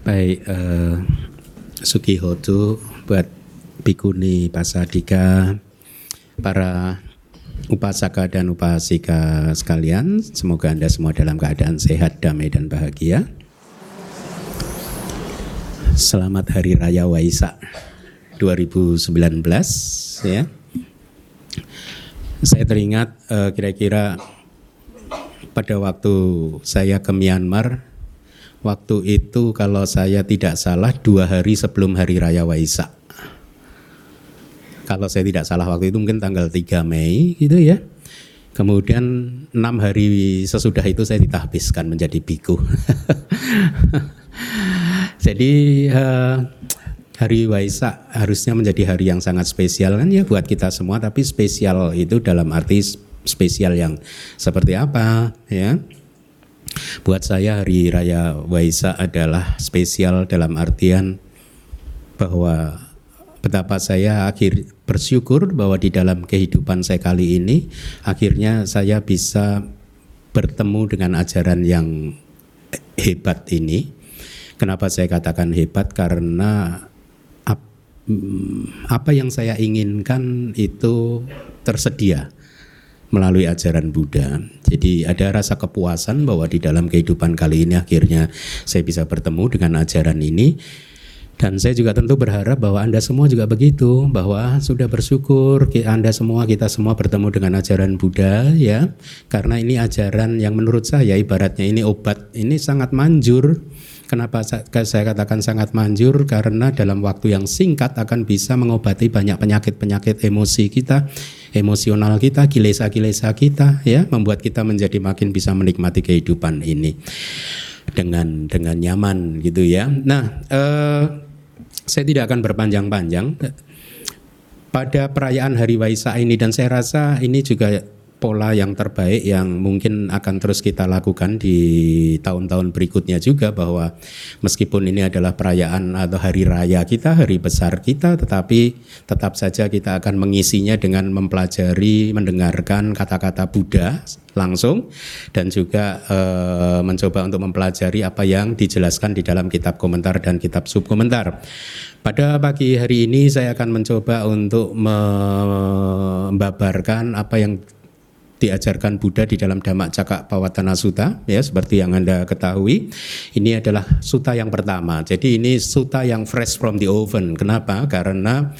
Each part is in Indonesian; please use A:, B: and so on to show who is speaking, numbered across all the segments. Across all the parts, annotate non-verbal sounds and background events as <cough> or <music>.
A: Baik, uh, Sukihoto buat Bikuni Pasadika, para upasaka dan upasika sekalian, semoga Anda semua dalam keadaan sehat, damai dan bahagia. Selamat Hari Raya Waisak 2019 ya. Saya teringat uh, kira-kira pada waktu saya ke Myanmar Waktu itu kalau saya tidak salah dua hari sebelum Hari Raya Waisak. Kalau saya tidak salah waktu itu mungkin tanggal 3 Mei gitu ya. Kemudian enam hari sesudah itu saya ditahbiskan menjadi biku. <laughs> Jadi uh, hari Waisak harusnya menjadi hari yang sangat spesial kan ya buat kita semua tapi spesial itu dalam arti spesial yang seperti apa ya Buat saya hari raya Waisak adalah spesial dalam artian bahwa betapa saya akhir bersyukur bahwa di dalam kehidupan saya kali ini akhirnya saya bisa bertemu dengan ajaran yang hebat ini. Kenapa saya katakan hebat? Karena apa yang saya inginkan itu tersedia melalui ajaran Buddha. Jadi ada rasa kepuasan bahwa di dalam kehidupan kali ini akhirnya saya bisa bertemu dengan ajaran ini. Dan saya juga tentu berharap bahwa Anda semua juga begitu, bahwa sudah bersyukur Anda semua, kita semua bertemu dengan ajaran Buddha ya. Karena ini ajaran yang menurut saya ibaratnya ini obat, ini sangat manjur Kenapa saya katakan sangat manjur? Karena dalam waktu yang singkat akan bisa mengobati banyak penyakit-penyakit emosi kita, emosional kita, kilesa-kilesa kita, ya, membuat kita menjadi makin bisa menikmati kehidupan ini dengan dengan nyaman gitu ya. Nah, eh, saya tidak akan berpanjang-panjang pada perayaan Hari Waisak ini dan saya rasa ini juga pola yang terbaik yang mungkin akan terus kita lakukan di tahun-tahun berikutnya juga bahwa meskipun ini adalah perayaan atau hari raya kita, hari besar kita, tetapi tetap saja kita akan mengisinya dengan mempelajari, mendengarkan kata-kata Buddha langsung dan juga e, mencoba untuk mempelajari apa yang dijelaskan di dalam kitab komentar dan kitab subkomentar. Pada pagi hari ini saya akan mencoba untuk membabarkan apa yang diajarkan Buddha di dalam Dhamma Cakak Pawatana Sutta ya seperti yang Anda ketahui ini adalah suta yang pertama jadi ini suta yang fresh from the oven kenapa karena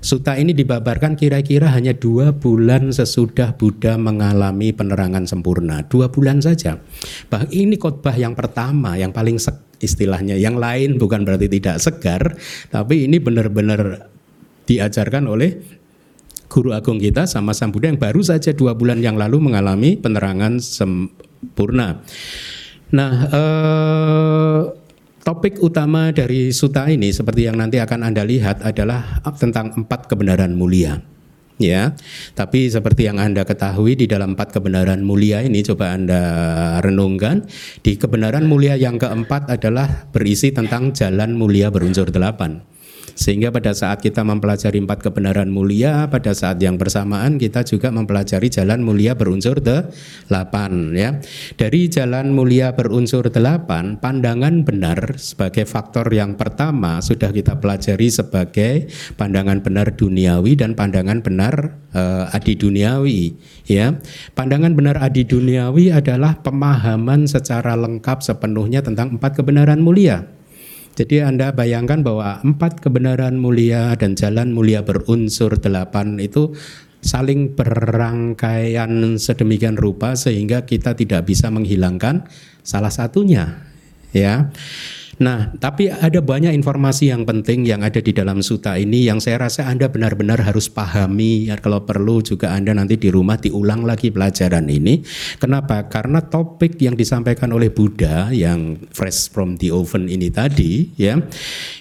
A: Suta ini dibabarkan kira-kira hanya dua bulan sesudah Buddha mengalami penerangan sempurna. Dua bulan saja. Bah ini khotbah yang pertama, yang paling istilahnya. Yang lain bukan berarti tidak segar, tapi ini benar-benar diajarkan oleh guru agung kita sama Sang Buddha yang baru saja dua bulan yang lalu mengalami penerangan sempurna. Nah, eh, topik utama dari suta ini seperti yang nanti akan Anda lihat adalah tentang empat kebenaran mulia. Ya, tapi seperti yang Anda ketahui di dalam empat kebenaran mulia ini coba Anda renungkan di kebenaran mulia yang keempat adalah berisi tentang jalan mulia berunsur delapan. Sehingga pada saat kita mempelajari empat kebenaran mulia, pada saat yang bersamaan kita juga mempelajari jalan mulia berunsur delapan. Ya. Dari jalan mulia berunsur delapan, pandangan benar sebagai faktor yang pertama sudah kita pelajari sebagai pandangan benar duniawi dan pandangan benar uh, adi duniawi. Ya, pandangan benar adi duniawi adalah pemahaman secara lengkap sepenuhnya tentang empat kebenaran mulia. Jadi Anda bayangkan bahwa empat kebenaran mulia dan jalan mulia berunsur delapan itu saling berangkaian sedemikian rupa sehingga kita tidak bisa menghilangkan salah satunya ya. Nah, tapi ada banyak informasi yang penting yang ada di dalam suta ini yang saya rasa Anda benar-benar harus pahami. Ya, kalau perlu juga Anda nanti di rumah diulang lagi pelajaran ini. Kenapa? Karena topik yang disampaikan oleh Buddha yang fresh from the oven ini tadi, ya,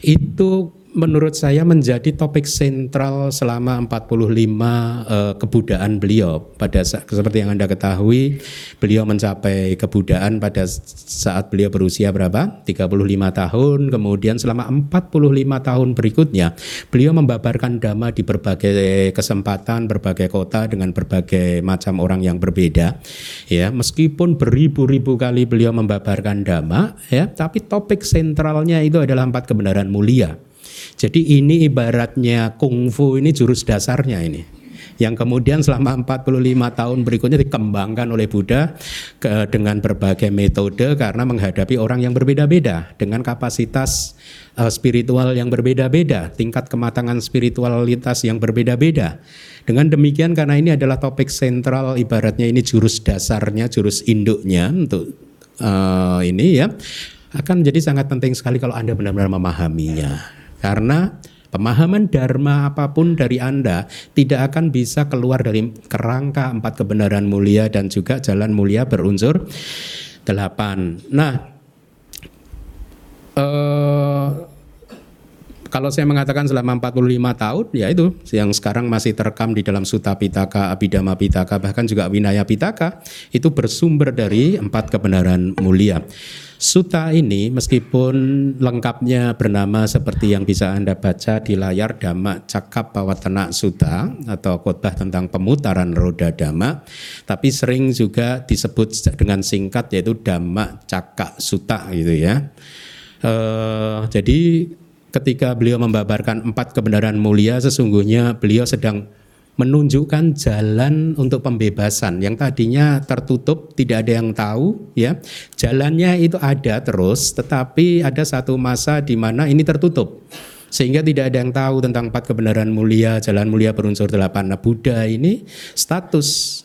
A: itu menurut saya menjadi topik sentral selama 45 uh, kebudaan beliau. Pada saat, seperti yang Anda ketahui, beliau mencapai kebudaan pada saat beliau berusia berapa? 35 tahun. Kemudian selama 45 tahun berikutnya, beliau membabarkan dhamma di berbagai kesempatan, berbagai kota dengan berbagai macam orang yang berbeda. Ya, meskipun beribu-ribu kali beliau membabarkan dhamma, ya, tapi topik sentralnya itu adalah empat kebenaran mulia. Jadi ini ibaratnya kungfu ini jurus dasarnya ini yang kemudian selama 45 tahun berikutnya dikembangkan oleh Buddha ke, dengan berbagai metode karena menghadapi orang yang berbeda-beda dengan kapasitas uh, spiritual yang berbeda-beda, tingkat kematangan spiritualitas yang berbeda-beda. Dengan demikian karena ini adalah topik sentral ibaratnya ini jurus dasarnya, jurus induknya untuk uh, ini ya akan menjadi sangat penting sekali kalau Anda benar-benar memahaminya. Karena pemahaman dharma apa pun dari Anda tidak akan bisa keluar dari kerangka empat kebenaran mulia dan juga jalan mulia berunsur delapan. Nah, eh, kalau saya mengatakan selama 45 tahun ya itu yang sekarang masih terekam di dalam Sutta Pitaka, Abhidhamma Pitaka bahkan juga Winaya Pitaka itu bersumber dari empat kebenaran mulia. Suta ini meskipun lengkapnya bernama seperti yang bisa Anda baca di layar Dhamma Cakap Pawatana Suta atau khotbah tentang pemutaran roda Dhamma, tapi sering juga disebut dengan singkat yaitu Dhamma Cakak Suta gitu ya. Uh, jadi ketika beliau membabarkan empat kebenaran mulia sesungguhnya beliau sedang menunjukkan jalan untuk pembebasan. Yang tadinya tertutup tidak ada yang tahu ya. Jalannya itu ada terus tetapi ada satu masa di mana ini tertutup. Sehingga tidak ada yang tahu tentang empat kebenaran mulia jalan mulia berunsur delapan. Nah Buddha ini status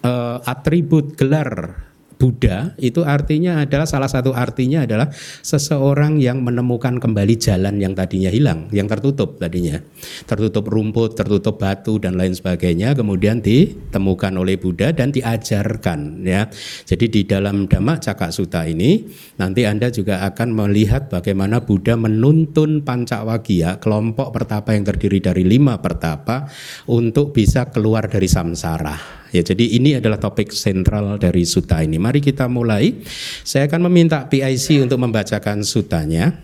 A: uh, atribut gelar Buddha itu artinya adalah salah satu artinya adalah seseorang yang menemukan kembali jalan yang tadinya hilang, yang tertutup tadinya. Tertutup rumput, tertutup batu dan lain sebagainya kemudian ditemukan oleh Buddha dan diajarkan ya. Jadi di dalam Dhamma Cakak Sutta ini nanti Anda juga akan melihat bagaimana Buddha menuntun Pancawagya, kelompok pertapa yang terdiri dari lima pertapa untuk bisa keluar dari samsara Ya, jadi ini adalah topik sentral dari suta ini. Mari kita mulai. Saya akan meminta PIC untuk membacakan sutanya.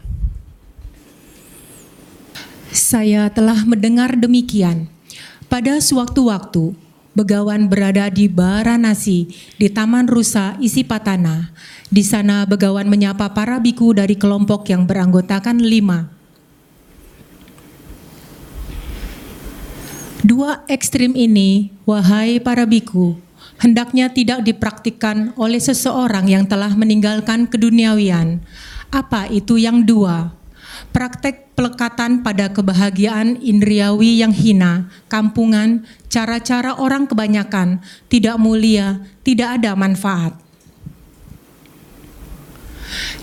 B: Saya telah mendengar demikian. Pada sewaktu-waktu, Begawan berada di Baranasi, di Taman Rusa Isipatana. Di sana Begawan menyapa para biku dari kelompok yang beranggotakan lima Dua ekstrim ini, wahai para biku, hendaknya tidak dipraktikkan oleh seseorang yang telah meninggalkan keduniawian. Apa itu yang dua? Praktek pelekatan pada kebahagiaan indriawi yang hina, kampungan, cara-cara orang kebanyakan, tidak mulia, tidak ada manfaat.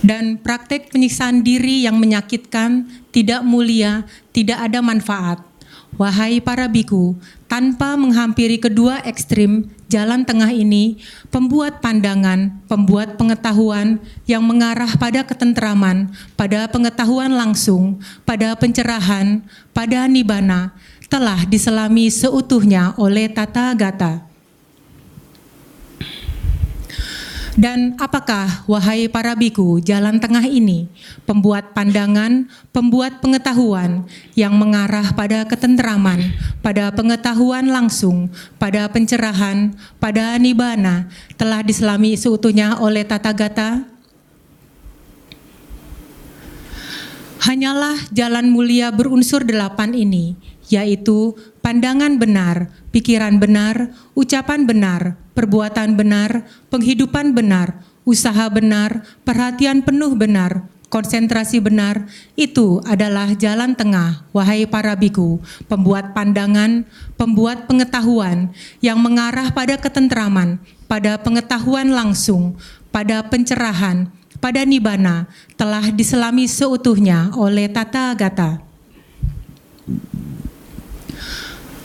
B: Dan praktek penyiksaan diri yang menyakitkan, tidak mulia, tidak ada manfaat Wahai para biku, tanpa menghampiri kedua ekstrim jalan tengah ini, pembuat pandangan, pembuat pengetahuan yang mengarah pada ketentraman, pada pengetahuan langsung, pada pencerahan, pada nibana, telah diselami seutuhnya oleh tata gata. Dan apakah, wahai para biku, jalan tengah ini, pembuat pandangan, pembuat pengetahuan yang mengarah pada ketenteraman, pada pengetahuan langsung, pada pencerahan, pada nibana, telah diselami seutuhnya oleh tata gata? Hanyalah jalan mulia berunsur delapan ini, yaitu pandangan benar, pikiran benar, ucapan benar, perbuatan benar, penghidupan benar, usaha benar, perhatian penuh benar, konsentrasi benar, itu adalah jalan tengah, wahai para biku, pembuat pandangan, pembuat pengetahuan yang mengarah pada ketentraman, pada pengetahuan langsung, pada pencerahan, pada nibana, telah diselami seutuhnya oleh tata gata.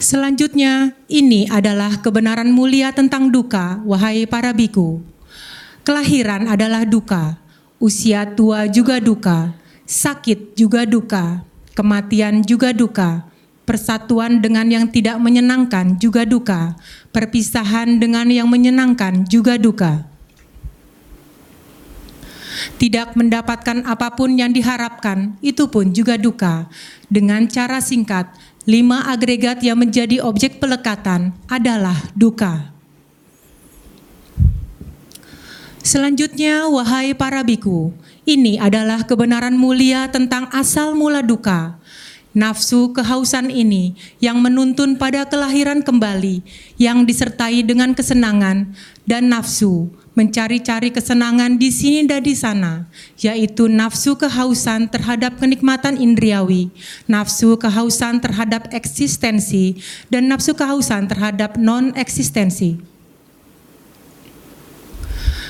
B: Selanjutnya, ini adalah kebenaran mulia tentang duka, wahai para biku. Kelahiran adalah duka, usia tua juga duka, sakit juga duka, kematian juga duka, persatuan dengan yang tidak menyenangkan juga duka, perpisahan dengan yang menyenangkan juga duka. Tidak mendapatkan apa pun yang diharapkan, itu pun juga duka. Dengan cara singkat, lima agregat yang menjadi objek pelekatan adalah duka. Selanjutnya, wahai para biku, ini adalah kebenaran mulia tentang asal mula duka. Nafsu kehausan ini yang menuntun pada kelahiran kembali, yang disertai dengan kesenangan, dan nafsu mencari-cari kesenangan di sini dan di sana, yaitu nafsu kehausan terhadap kenikmatan indriawi, nafsu kehausan terhadap eksistensi, dan nafsu kehausan terhadap non-eksistensi.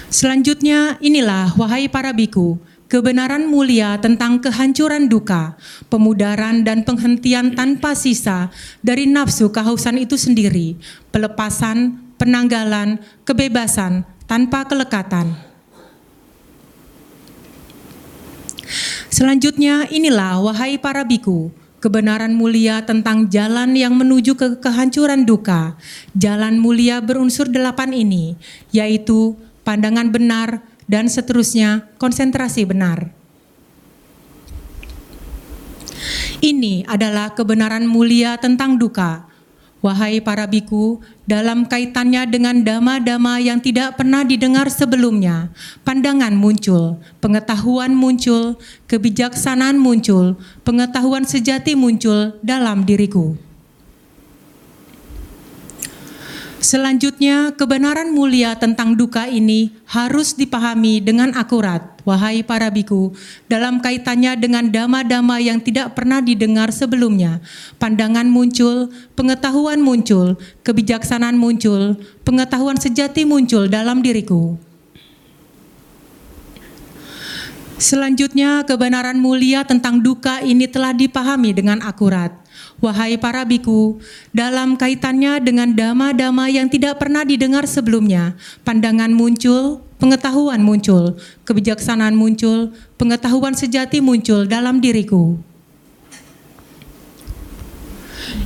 B: Selanjutnya, inilah wahai para biku, kebenaran mulia tentang kehancuran duka, pemudaran dan penghentian tanpa sisa dari nafsu kehausan itu sendiri, pelepasan, penanggalan, kebebasan tanpa kelekatan. Selanjutnya, inilah wahai para biku, kebenaran mulia tentang jalan yang menuju ke kehancuran duka. Jalan mulia berunsur delapan ini, yaitu pandangan benar, dan seterusnya konsentrasi benar. Ini adalah kebenaran mulia tentang duka. Wahai para biku, dalam kaitannya dengan dama-dama yang tidak pernah didengar sebelumnya, pandangan muncul, pengetahuan muncul, kebijaksanaan muncul, pengetahuan sejati muncul dalam diriku. Selanjutnya, kebenaran mulia tentang duka ini harus dipahami dengan akurat, wahai para biku, dalam kaitannya dengan dama-dama yang tidak pernah didengar sebelumnya. Pandangan muncul, pengetahuan muncul, kebijaksanaan muncul, pengetahuan sejati muncul dalam diriku. Selanjutnya, kebenaran mulia tentang duka ini telah dipahami dengan akurat Wahai para biku, dalam kaitannya dengan dama-dama yang tidak pernah didengar sebelumnya, pandangan muncul, pengetahuan muncul, kebijaksanaan muncul, pengetahuan sejati muncul dalam diriku.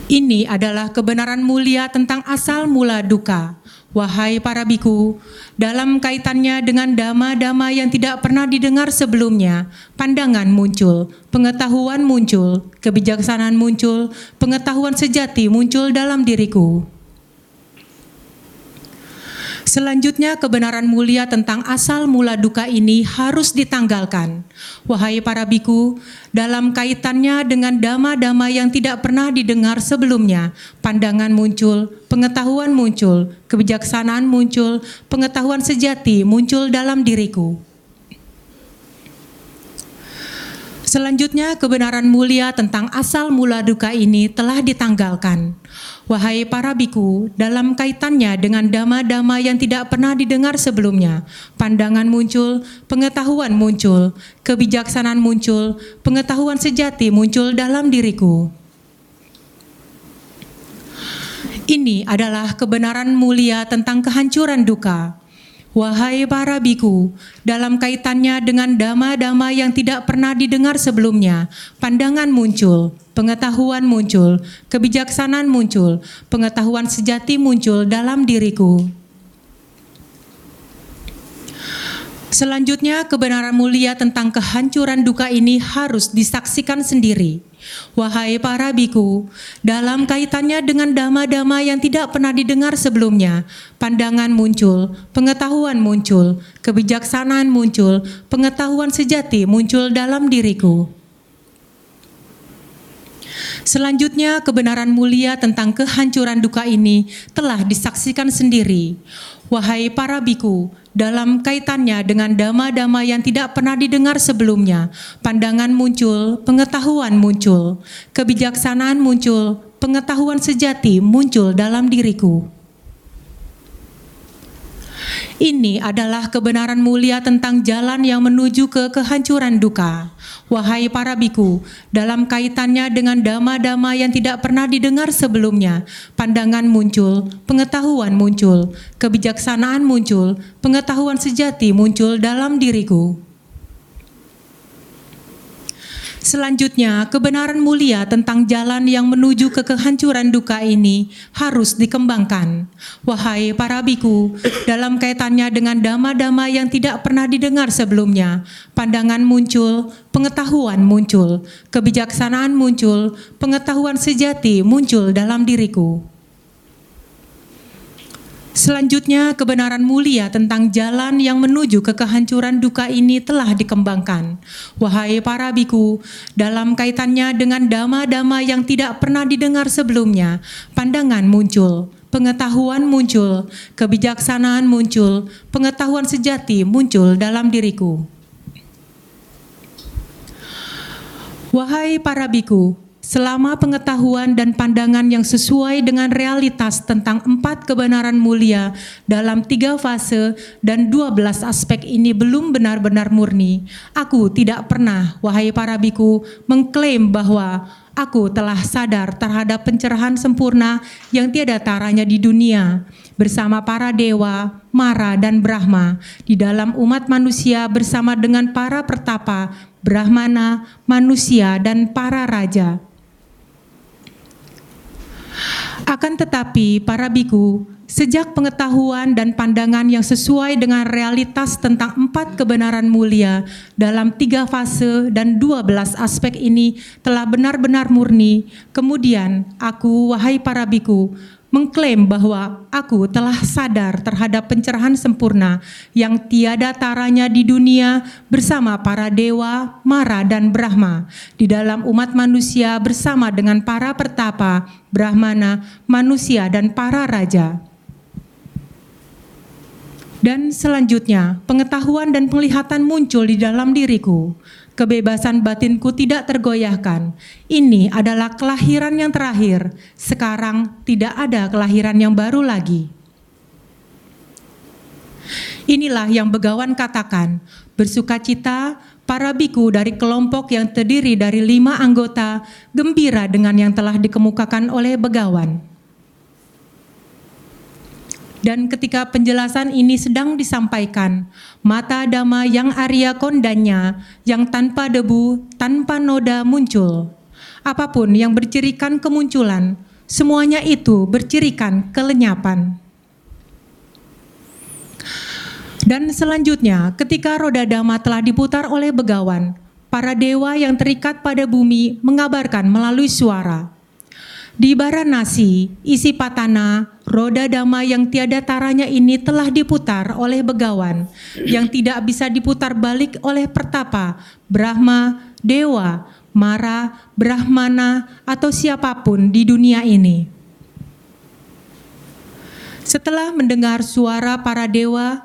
B: Ini adalah kebenaran mulia tentang asal mula duka. Wahai para biku, dalam kaitannya dengan dama-dama yang tidak pernah didengar sebelumnya, pandangan muncul, pengetahuan muncul, kebijaksanaan muncul, pengetahuan sejati muncul dalam diriku. Selanjutnya kebenaran mulia tentang asal mula duka ini harus ditanggalkan. Wahai para biku, dalam kaitannya dengan dama-dama yang tidak pernah didengar sebelumnya, pandangan muncul, pengetahuan muncul, kebijaksanaan muncul, pengetahuan sejati muncul dalam diriku. Selanjutnya, kebenaran mulia tentang asal mula duka ini telah ditanggalkan. Wahai para biku, dalam kaitannya dengan dama-dama yang tidak pernah didengar sebelumnya, pandangan muncul, pengetahuan muncul, kebijaksanaan muncul, pengetahuan sejati muncul dalam diriku. Ini adalah kebenaran mulia tentang kehancuran duka Wahai para biku, dalam kaitannya dengan dama-dama yang tidak pernah didengar sebelumnya, pandangan muncul, pengetahuan muncul, kebijaksanaan muncul, pengetahuan sejati muncul dalam diriku. Selanjutnya, kebenaran mulia tentang kehancuran duka ini harus disaksikan sendiri. Wahai para biku, dalam kaitannya dengan dama-dama yang tidak pernah didengar sebelumnya, pandangan muncul, pengetahuan muncul, kebijaksanaan muncul, pengetahuan sejati muncul dalam diriku. Selanjutnya, kebenaran mulia tentang kehancuran duka ini telah disaksikan sendiri. Wahai para biku, dalam kaitannya dengan dama-dama yang tidak pernah didengar sebelumnya, pandangan muncul, pengetahuan muncul, kebijaksanaan muncul, pengetahuan sejati muncul dalam diriku. Ini adalah kebenaran mulia tentang jalan yang menuju ke kehancuran duka. Wahai para biku, dalam kaitannya dengan dama-dama yang tidak pernah didengar sebelumnya, pandangan muncul, pengetahuan muncul, kebijaksanaan muncul, pengetahuan sejati muncul dalam diriku. Selanjutnya, kebenaran mulia tentang jalan yang menuju ke kehancuran duka ini harus dikembangkan. Wahai para biku, dalam kaitannya dengan dama-dama yang tidak pernah didengar sebelumnya, pandangan muncul, pengetahuan muncul, kebijaksanaan muncul, pengetahuan sejati muncul dalam diriku. Selanjutnya, kebenaran mulia tentang jalan yang menuju ke kehancuran duka ini telah dikembangkan. Wahai para biku, dalam kaitannya dengan dama-dama yang tidak pernah didengar sebelumnya, pandangan muncul, pengetahuan muncul, kebijaksanaan muncul, pengetahuan sejati muncul dalam diriku. Wahai para biku, Selama pengetahuan dan pandangan yang sesuai dengan realitas tentang empat kebenaran mulia dalam tiga fase dan dua belas aspek ini belum benar-benar murni, aku tidak pernah, wahai para biku, mengklaim bahwa aku telah sadar terhadap pencerahan sempurna yang tiada taranya di dunia bersama para dewa, Mara dan Brahma di dalam umat manusia bersama dengan para pertapa, Brahmana, manusia dan para raja. Akan tetapi, para biku, sejak pengetahuan dan pandangan yang sesuai dengan realitas tentang empat kebenaran mulia dalam tiga fase dan dua belas aspek ini telah benar-benar murni, kemudian aku, wahai para biku, mengklaim bahwa aku telah sadar terhadap pencerahan sempurna yang tiada taranya di dunia bersama para dewa, Mara dan Brahma di dalam umat manusia bersama dengan para pertapa, Brahmana, manusia dan para raja. Dan selanjutnya, pengetahuan dan penglihatan muncul di dalam diriku kebebasan batinku tidak tergoyahkan. Ini adalah kelahiran yang terakhir. Sekarang tidak ada kelahiran yang baru lagi. Inilah yang Begawan katakan, bersukacita para biku dari kelompok yang terdiri dari lima anggota gembira dengan yang telah dikemukakan oleh Begawan. Dan ketika penjelasan ini sedang disampaikan, mata dama yang Arya kondanya, yang tanpa debu, tanpa noda muncul. Apa pun yang bercirikan kemunculan, semuanya itu bercirikan kelenyapan. Dan selanjutnya, ketika roda dama telah diputar oleh begawan, para dewa yang terikat pada bumi mengabarkan melalui suara, di Baranasi, isi patana, roda dama yang tiada taranya ini telah diputar oleh begawan, yang tidak bisa diputar balik oleh pertapa, Brahma, Dewa, Mara, Brahmana, atau siapa pun di dunia ini. Setelah mendengar suara para dewa,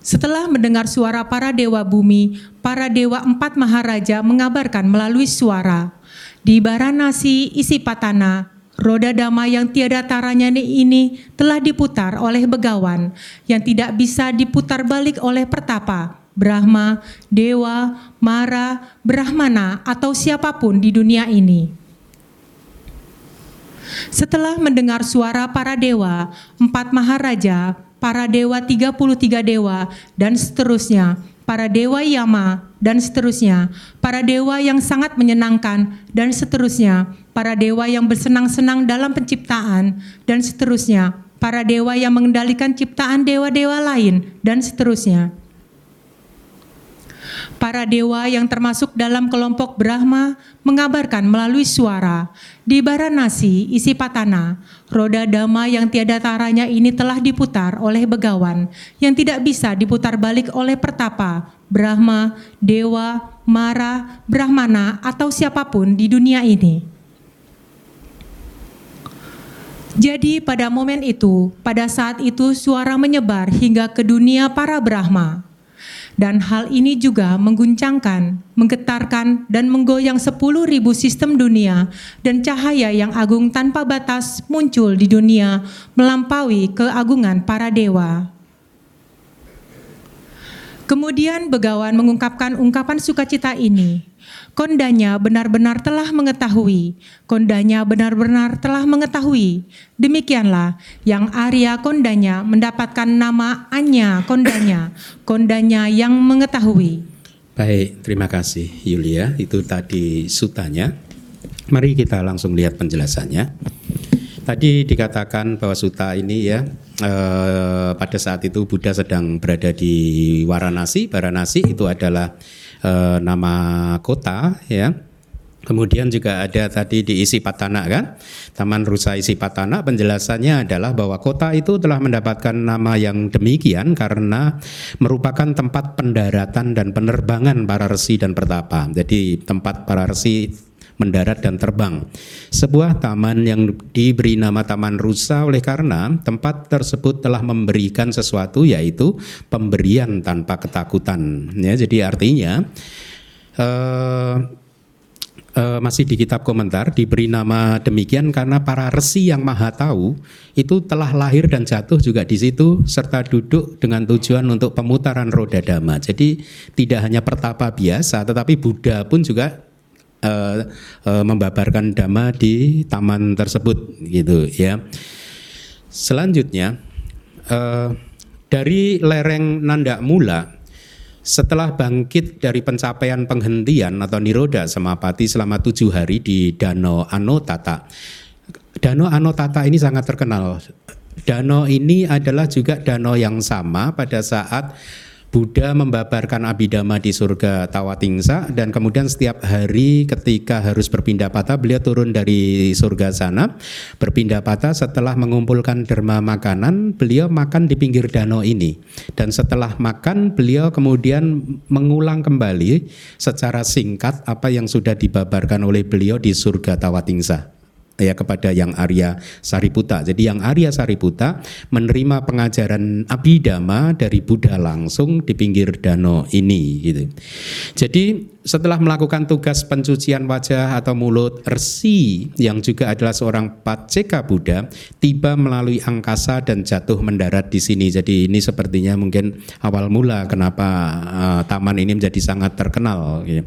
B: setelah mendengar suara para dewa bumi, para dewa empat maharaja mengabarkan melalui suara, di Baranasi isi patana, roda damai yang tiada taranya ini telah diputar oleh begawan yang tidak bisa diputar balik oleh pertapa, Brahma, Dewa, Mara, Brahmana, atau siapa pun di dunia ini. Setelah mendengar suara para dewa, empat maharaja, para dewa 33 dewa, dan seterusnya, para dewa Yama, dan seterusnya, para dewa yang sangat menyenangkan, dan seterusnya, para dewa yang bersenang-senang dalam penciptaan, dan seterusnya, para dewa yang mengendalikan ciptaan dewa-dewa lain, dan seterusnya. Para dewa yang termasuk dalam kelompok Brahma mengabarkan melalui suara, di Baranasi, isi patana, roda dama yang tiada taranya ini telah diputar oleh begawan, yang tidak bisa diputar balik oleh pertapa, Brahma, Dewa, Mara, Brahmana, atau siapa pun di dunia ini. Jadi pada momen itu, pada saat itu suara menyebar hingga ke dunia para Brahma. Dan hal ini juga mengguncangkan, menggetarkan, dan menggoyang sepuluh ribu sistem dunia dan cahaya yang agung tanpa batas muncul di dunia melampaui keagungan para dewa. Kemudian Begawan mengungkapkan ungkapan sukacita ini. Kondanya benar-benar telah mengetahui. Kondanya benar-benar telah mengetahui. Demikianlah yang Arya Kondanya mendapatkan nama Anya Kondanya. Kondanya yang mengetahui.
A: Baik, terima kasih Yulia. Itu tadi sutanya. Mari kita langsung lihat penjelasannya. Tadi dikatakan bahwa suta ini ya eh, pada saat itu Buddha sedang berada di Varanasi. Varanasi itu adalah eh, nama kota ya Kemudian juga ada tadi di Isi Patana kan, Taman Rusa Isi Patana penjelasannya adalah bahwa kota itu telah mendapatkan nama yang demikian karena merupakan tempat pendaratan dan penerbangan para resi dan pertapa. Jadi tempat para resi mendarat dan terbang. Sebuah taman yang diberi nama Taman Rusa oleh karena tempat tersebut telah memberikan sesuatu yaitu pemberian tanpa ketakutan. Ya, jadi artinya uh, masih di kitab komentar diberi nama demikian karena para resi yang maha tahu itu telah lahir dan jatuh juga di situ serta duduk dengan tujuan untuk pemutaran roda dhamma. Jadi tidak hanya pertapa biasa tetapi Buddha pun juga uh, uh, membabarkan dhamma di taman tersebut gitu ya. Selanjutnya uh, dari lereng Nanda Mula setelah bangkit dari pencapaian penghentian atau niroda semapati selama tujuh hari di Danau Anotata. Danau Anotata ini sangat terkenal. Danau ini adalah juga danau yang sama pada saat Buddha membabarkan abidama di surga Tawatingsa dan kemudian setiap hari ketika harus berpindah patah beliau turun dari surga sana berpindah patah. Setelah mengumpulkan derma makanan beliau makan di pinggir danau ini. Dan setelah makan beliau kemudian mengulang kembali secara singkat apa yang sudah dibabarkan oleh beliau di surga Tawatingsa ya kepada yang Arya Sariputa. Jadi yang Arya Sariputa menerima pengajaran Abhidhamma dari Buddha langsung di pinggir danau ini gitu. Jadi setelah melakukan tugas pencucian wajah atau mulut, Resi yang juga adalah seorang Paceka Buddha tiba melalui angkasa dan jatuh mendarat di sini. Jadi ini sepertinya mungkin awal mula kenapa uh, taman ini menjadi sangat terkenal. Gitu.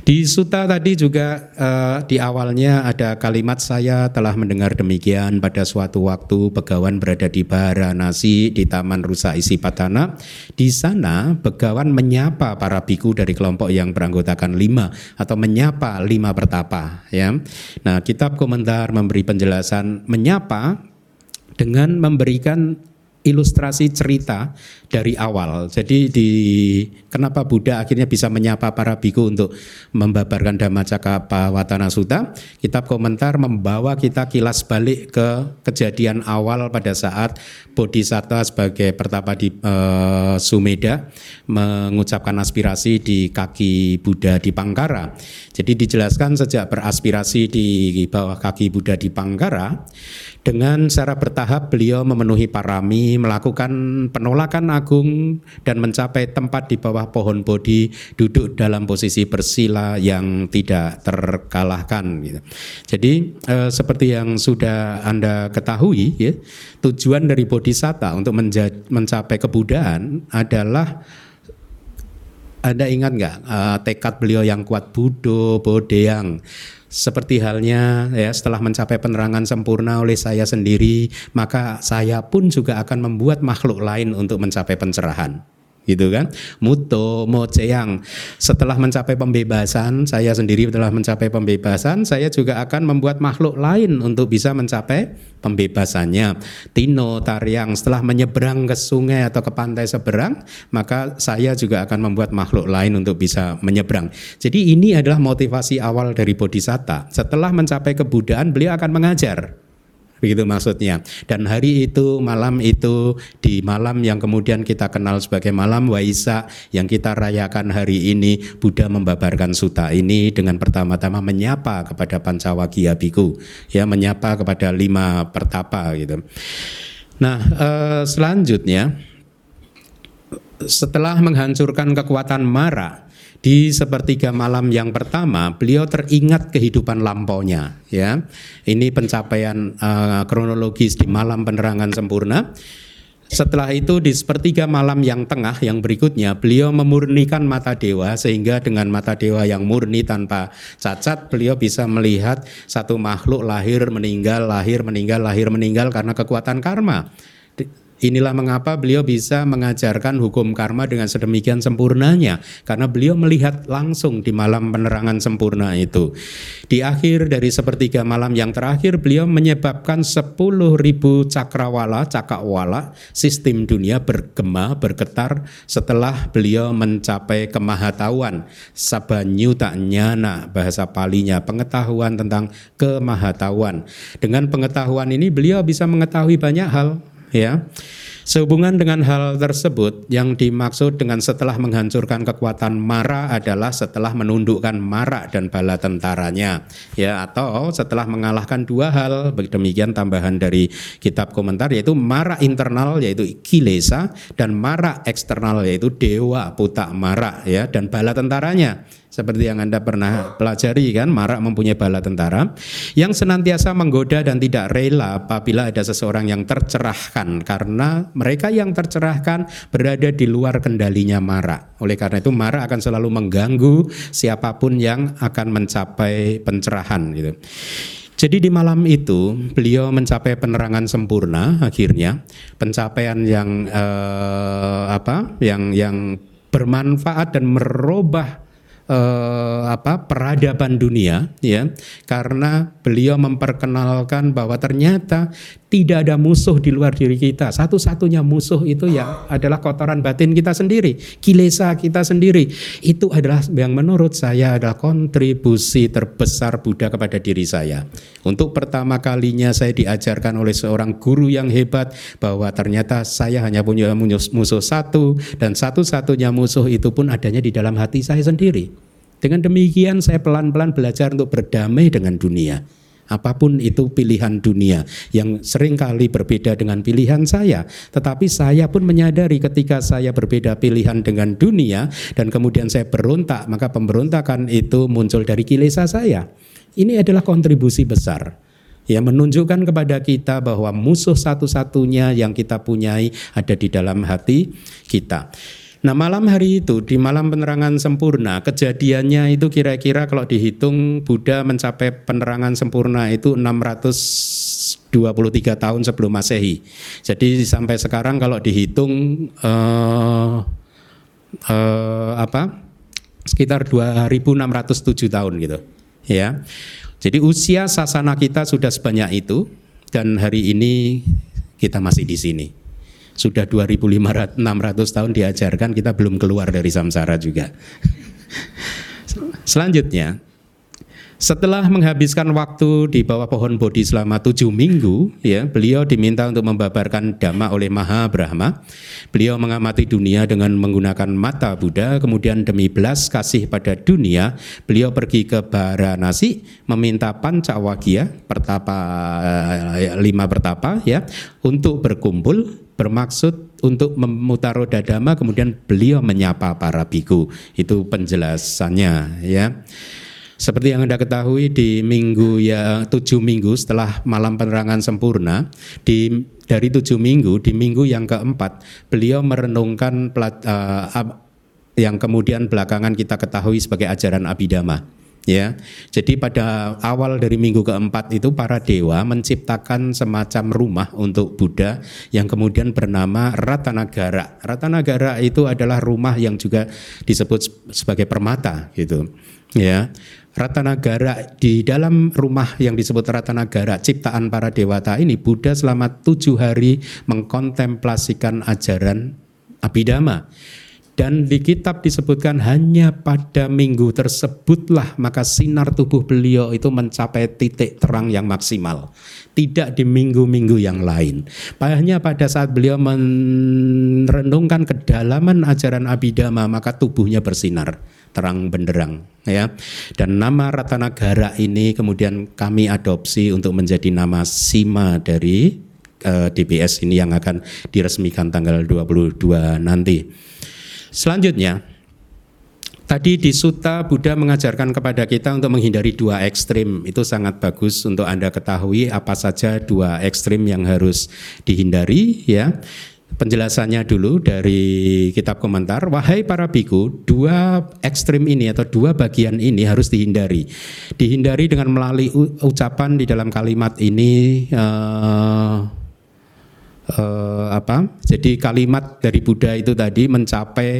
A: Di suta tadi juga uh, di awalnya ada kalimat saya telah mendengar demikian pada suatu waktu Begawan berada di Baranasi di Taman Rusa Isi Patana. Di sana Begawan menyapa para biku dari kelompok yang beranggotakan lima atau menyapa lima pertapa. Ya, nah kitab komentar memberi penjelasan menyapa dengan memberikan ilustrasi cerita dari awal. Jadi di kenapa Buddha akhirnya bisa menyapa para biku untuk membabarkan Dhammacakkappawatana Sutta? Kitab komentar membawa kita kilas balik ke kejadian awal pada saat Bodhisattva sebagai pertapa di uh, Sumeda mengucapkan aspirasi di kaki Buddha di Pangkara. Jadi dijelaskan sejak beraspirasi di bawah kaki Buddha di Pangkara dengan secara bertahap beliau memenuhi parami, melakukan penolakan agung dan mencapai tempat di bawah pohon bodhi, duduk dalam posisi bersila yang tidak terkalahkan. Gitu. Jadi eh, seperti yang sudah anda ketahui, ya, tujuan dari bodhisatta untuk mencapai kebudaan adalah anda ingat nggak uh, tekad beliau yang kuat Budo, Bodeyang seperti halnya ya setelah mencapai penerangan sempurna oleh saya sendiri, maka saya pun juga akan membuat makhluk lain untuk mencapai pencerahan gitu kan. Muto moceyang setelah mencapai pembebasan saya sendiri telah mencapai pembebasan saya juga akan membuat makhluk lain untuk bisa mencapai pembebasannya. Tino tariang setelah menyeberang ke sungai atau ke pantai seberang maka saya juga akan membuat makhluk lain untuk bisa menyeberang. Jadi ini adalah motivasi awal dari bodhisatta. Setelah mencapai kebudaan beliau akan mengajar begitu maksudnya. Dan hari itu, malam itu, di malam yang kemudian kita kenal sebagai malam Waisa yang kita rayakan hari ini, Buddha membabarkan suta ini dengan pertama-tama menyapa kepada Pancawagia Biku, ya menyapa kepada lima pertapa gitu. Nah, eh, selanjutnya setelah menghancurkan kekuatan Mara, di sepertiga malam yang pertama beliau teringat kehidupan lampaunya ya. Ini pencapaian uh, kronologis di malam penerangan sempurna. Setelah itu di sepertiga malam yang tengah yang berikutnya beliau memurnikan mata dewa sehingga dengan mata dewa yang murni tanpa cacat beliau bisa melihat satu makhluk lahir meninggal lahir meninggal lahir meninggal karena kekuatan karma Inilah mengapa beliau bisa mengajarkan hukum karma dengan sedemikian sempurnanya karena beliau melihat langsung di malam penerangan sempurna itu. Di akhir dari sepertiga malam yang terakhir beliau menyebabkan 10.000 cakrawala, cakawala, sistem dunia bergema, bergetar setelah beliau mencapai kemahatauan. Sabanyuta nyana bahasa palinya, pengetahuan tentang kemahatauan. Dengan pengetahuan ini beliau bisa mengetahui banyak hal ya. Sehubungan dengan hal tersebut, yang dimaksud dengan setelah menghancurkan kekuatan Mara adalah setelah menundukkan Mara dan bala tentaranya, ya atau setelah mengalahkan dua hal. Demikian tambahan dari kitab komentar yaitu Mara internal yaitu Kilesa dan Mara eksternal yaitu Dewa Putak Mara ya dan bala tentaranya seperti yang Anda pernah pelajari kan, Marak mempunyai bala tentara yang senantiasa menggoda dan tidak rela apabila ada seseorang yang tercerahkan karena mereka yang tercerahkan berada di luar kendalinya Marak. Oleh karena itu Marak akan selalu mengganggu siapa pun yang akan mencapai pencerahan gitu. Jadi di malam itu beliau mencapai penerangan sempurna akhirnya, pencapaian yang eh, apa? yang yang bermanfaat dan merubah eh, apa peradaban dunia ya. Karena beliau memperkenalkan bahwa ternyata tidak ada musuh di luar diri kita. Satu-satunya musuh itu ya adalah kotoran batin kita sendiri, kilesa kita sendiri. Itu adalah yang menurut saya adalah kontribusi terbesar Buddha kepada diri saya. Untuk pertama kalinya saya diajarkan oleh seorang guru yang hebat bahwa ternyata saya hanya punya musuh satu dan satu-satunya musuh itu pun adanya di dalam hati saya sendiri. Dengan demikian saya pelan-pelan belajar untuk berdamai dengan dunia apa pun itu pilihan dunia yang sering kali berbeda dengan pilihan saya. Tetapi saya pun menyadari ketika saya berbeda pilihan dengan dunia dan kemudian saya berontak, maka pemberontakan itu muncul dari kilesa saya. Ini adalah kontribusi besar yang menunjukkan kepada kita bahwa musuh satu-satunya yang kita punyai ada di dalam hati kita. Nah malam hari itu di malam penerangan sempurna kejadiannya itu kira-kira kalau dihitung Buddha mencapai penerangan sempurna itu 623 tahun sebelum masehi. Jadi sampai sekarang kalau dihitung uh, uh, apa sekitar 2607 tahun gitu ya. Jadi usia sasana kita sudah sebanyak itu dan hari ini kita masih di sini sudah 2500 600 tahun diajarkan kita belum keluar dari samsara juga. Selanjutnya, setelah menghabiskan waktu di bawah pohon Bodhi selama tujuh minggu, ya, beliau diminta untuk membabarkan dhamma oleh Maha Brahma. Beliau mengamati dunia dengan menggunakan mata Buddha, kemudian demi belas kasih pada dunia, beliau pergi ke Varanasi meminta Pancawagya, pertapa eh, lima pertapa, ya, untuk berkumpul bermaksud untuk memutar roda dhamma kemudian beliau menyapa para biku. Itu penjelasannya ya. Seperti yang Anda ketahui di minggu ya tujuh minggu setelah malam penerangan sempurna di dari tujuh minggu di minggu yang keempat beliau merenungkan pelat, uh, yang kemudian belakangan kita ketahui sebagai ajaran Abhidhamma ya. Jadi pada awal dari minggu keempat itu para dewa menciptakan semacam rumah untuk Buddha yang kemudian bernama Ratanagara. Ratanagara itu adalah rumah yang juga disebut sebagai permata gitu. Ya. Ratanagara di dalam rumah yang disebut Ratanagara ciptaan para dewata ini Buddha selama tujuh hari mengkontemplasikan ajaran Abhidhamma dan di kitab disebutkan hanya pada minggu tersebutlah maka sinar tubuh beliau itu mencapai titik terang yang maksimal. Tidak di minggu-minggu yang lain. Hanya pada saat beliau merenungkan kedalaman ajaran Abhidhamma maka tubuhnya bersinar terang benderang ya. Dan nama Ratanagara ini kemudian kami adopsi untuk menjadi nama Sima dari eh, DBS ini yang akan diresmikan tanggal 22 nanti. Selanjutnya, tadi di Sutta Buddha mengajarkan kepada kita untuk menghindari dua ekstrim. Itu sangat bagus untuk Anda ketahui apa saja dua ekstrim yang harus dihindari ya. Penjelasannya dulu dari kitab komentar, wahai para biku, dua ekstrim ini atau dua bagian ini harus dihindari. Dihindari dengan melalui ucapan di dalam kalimat ini uh, eh, apa? Jadi kalimat dari Buddha itu tadi mencapai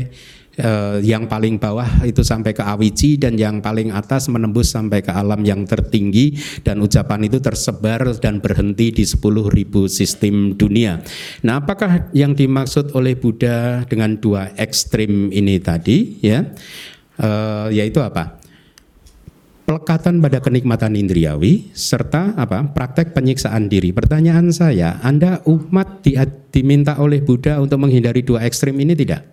A: eh, yang paling bawah itu sampai ke awici dan yang paling atas menembus sampai ke alam yang tertinggi dan ucapan itu tersebar dan berhenti di 10.000 sistem dunia. Nah, apakah yang dimaksud oleh Buddha dengan dua ekstrim ini tadi ya? Eh, yaitu apa? Pelekatan pada kenikmatan indriawi serta apa praktek penyiksaan diri. Pertanyaan saya, Anda umat di, diminta oleh Buddha untuk menghindari dua ekstrim ini tidak?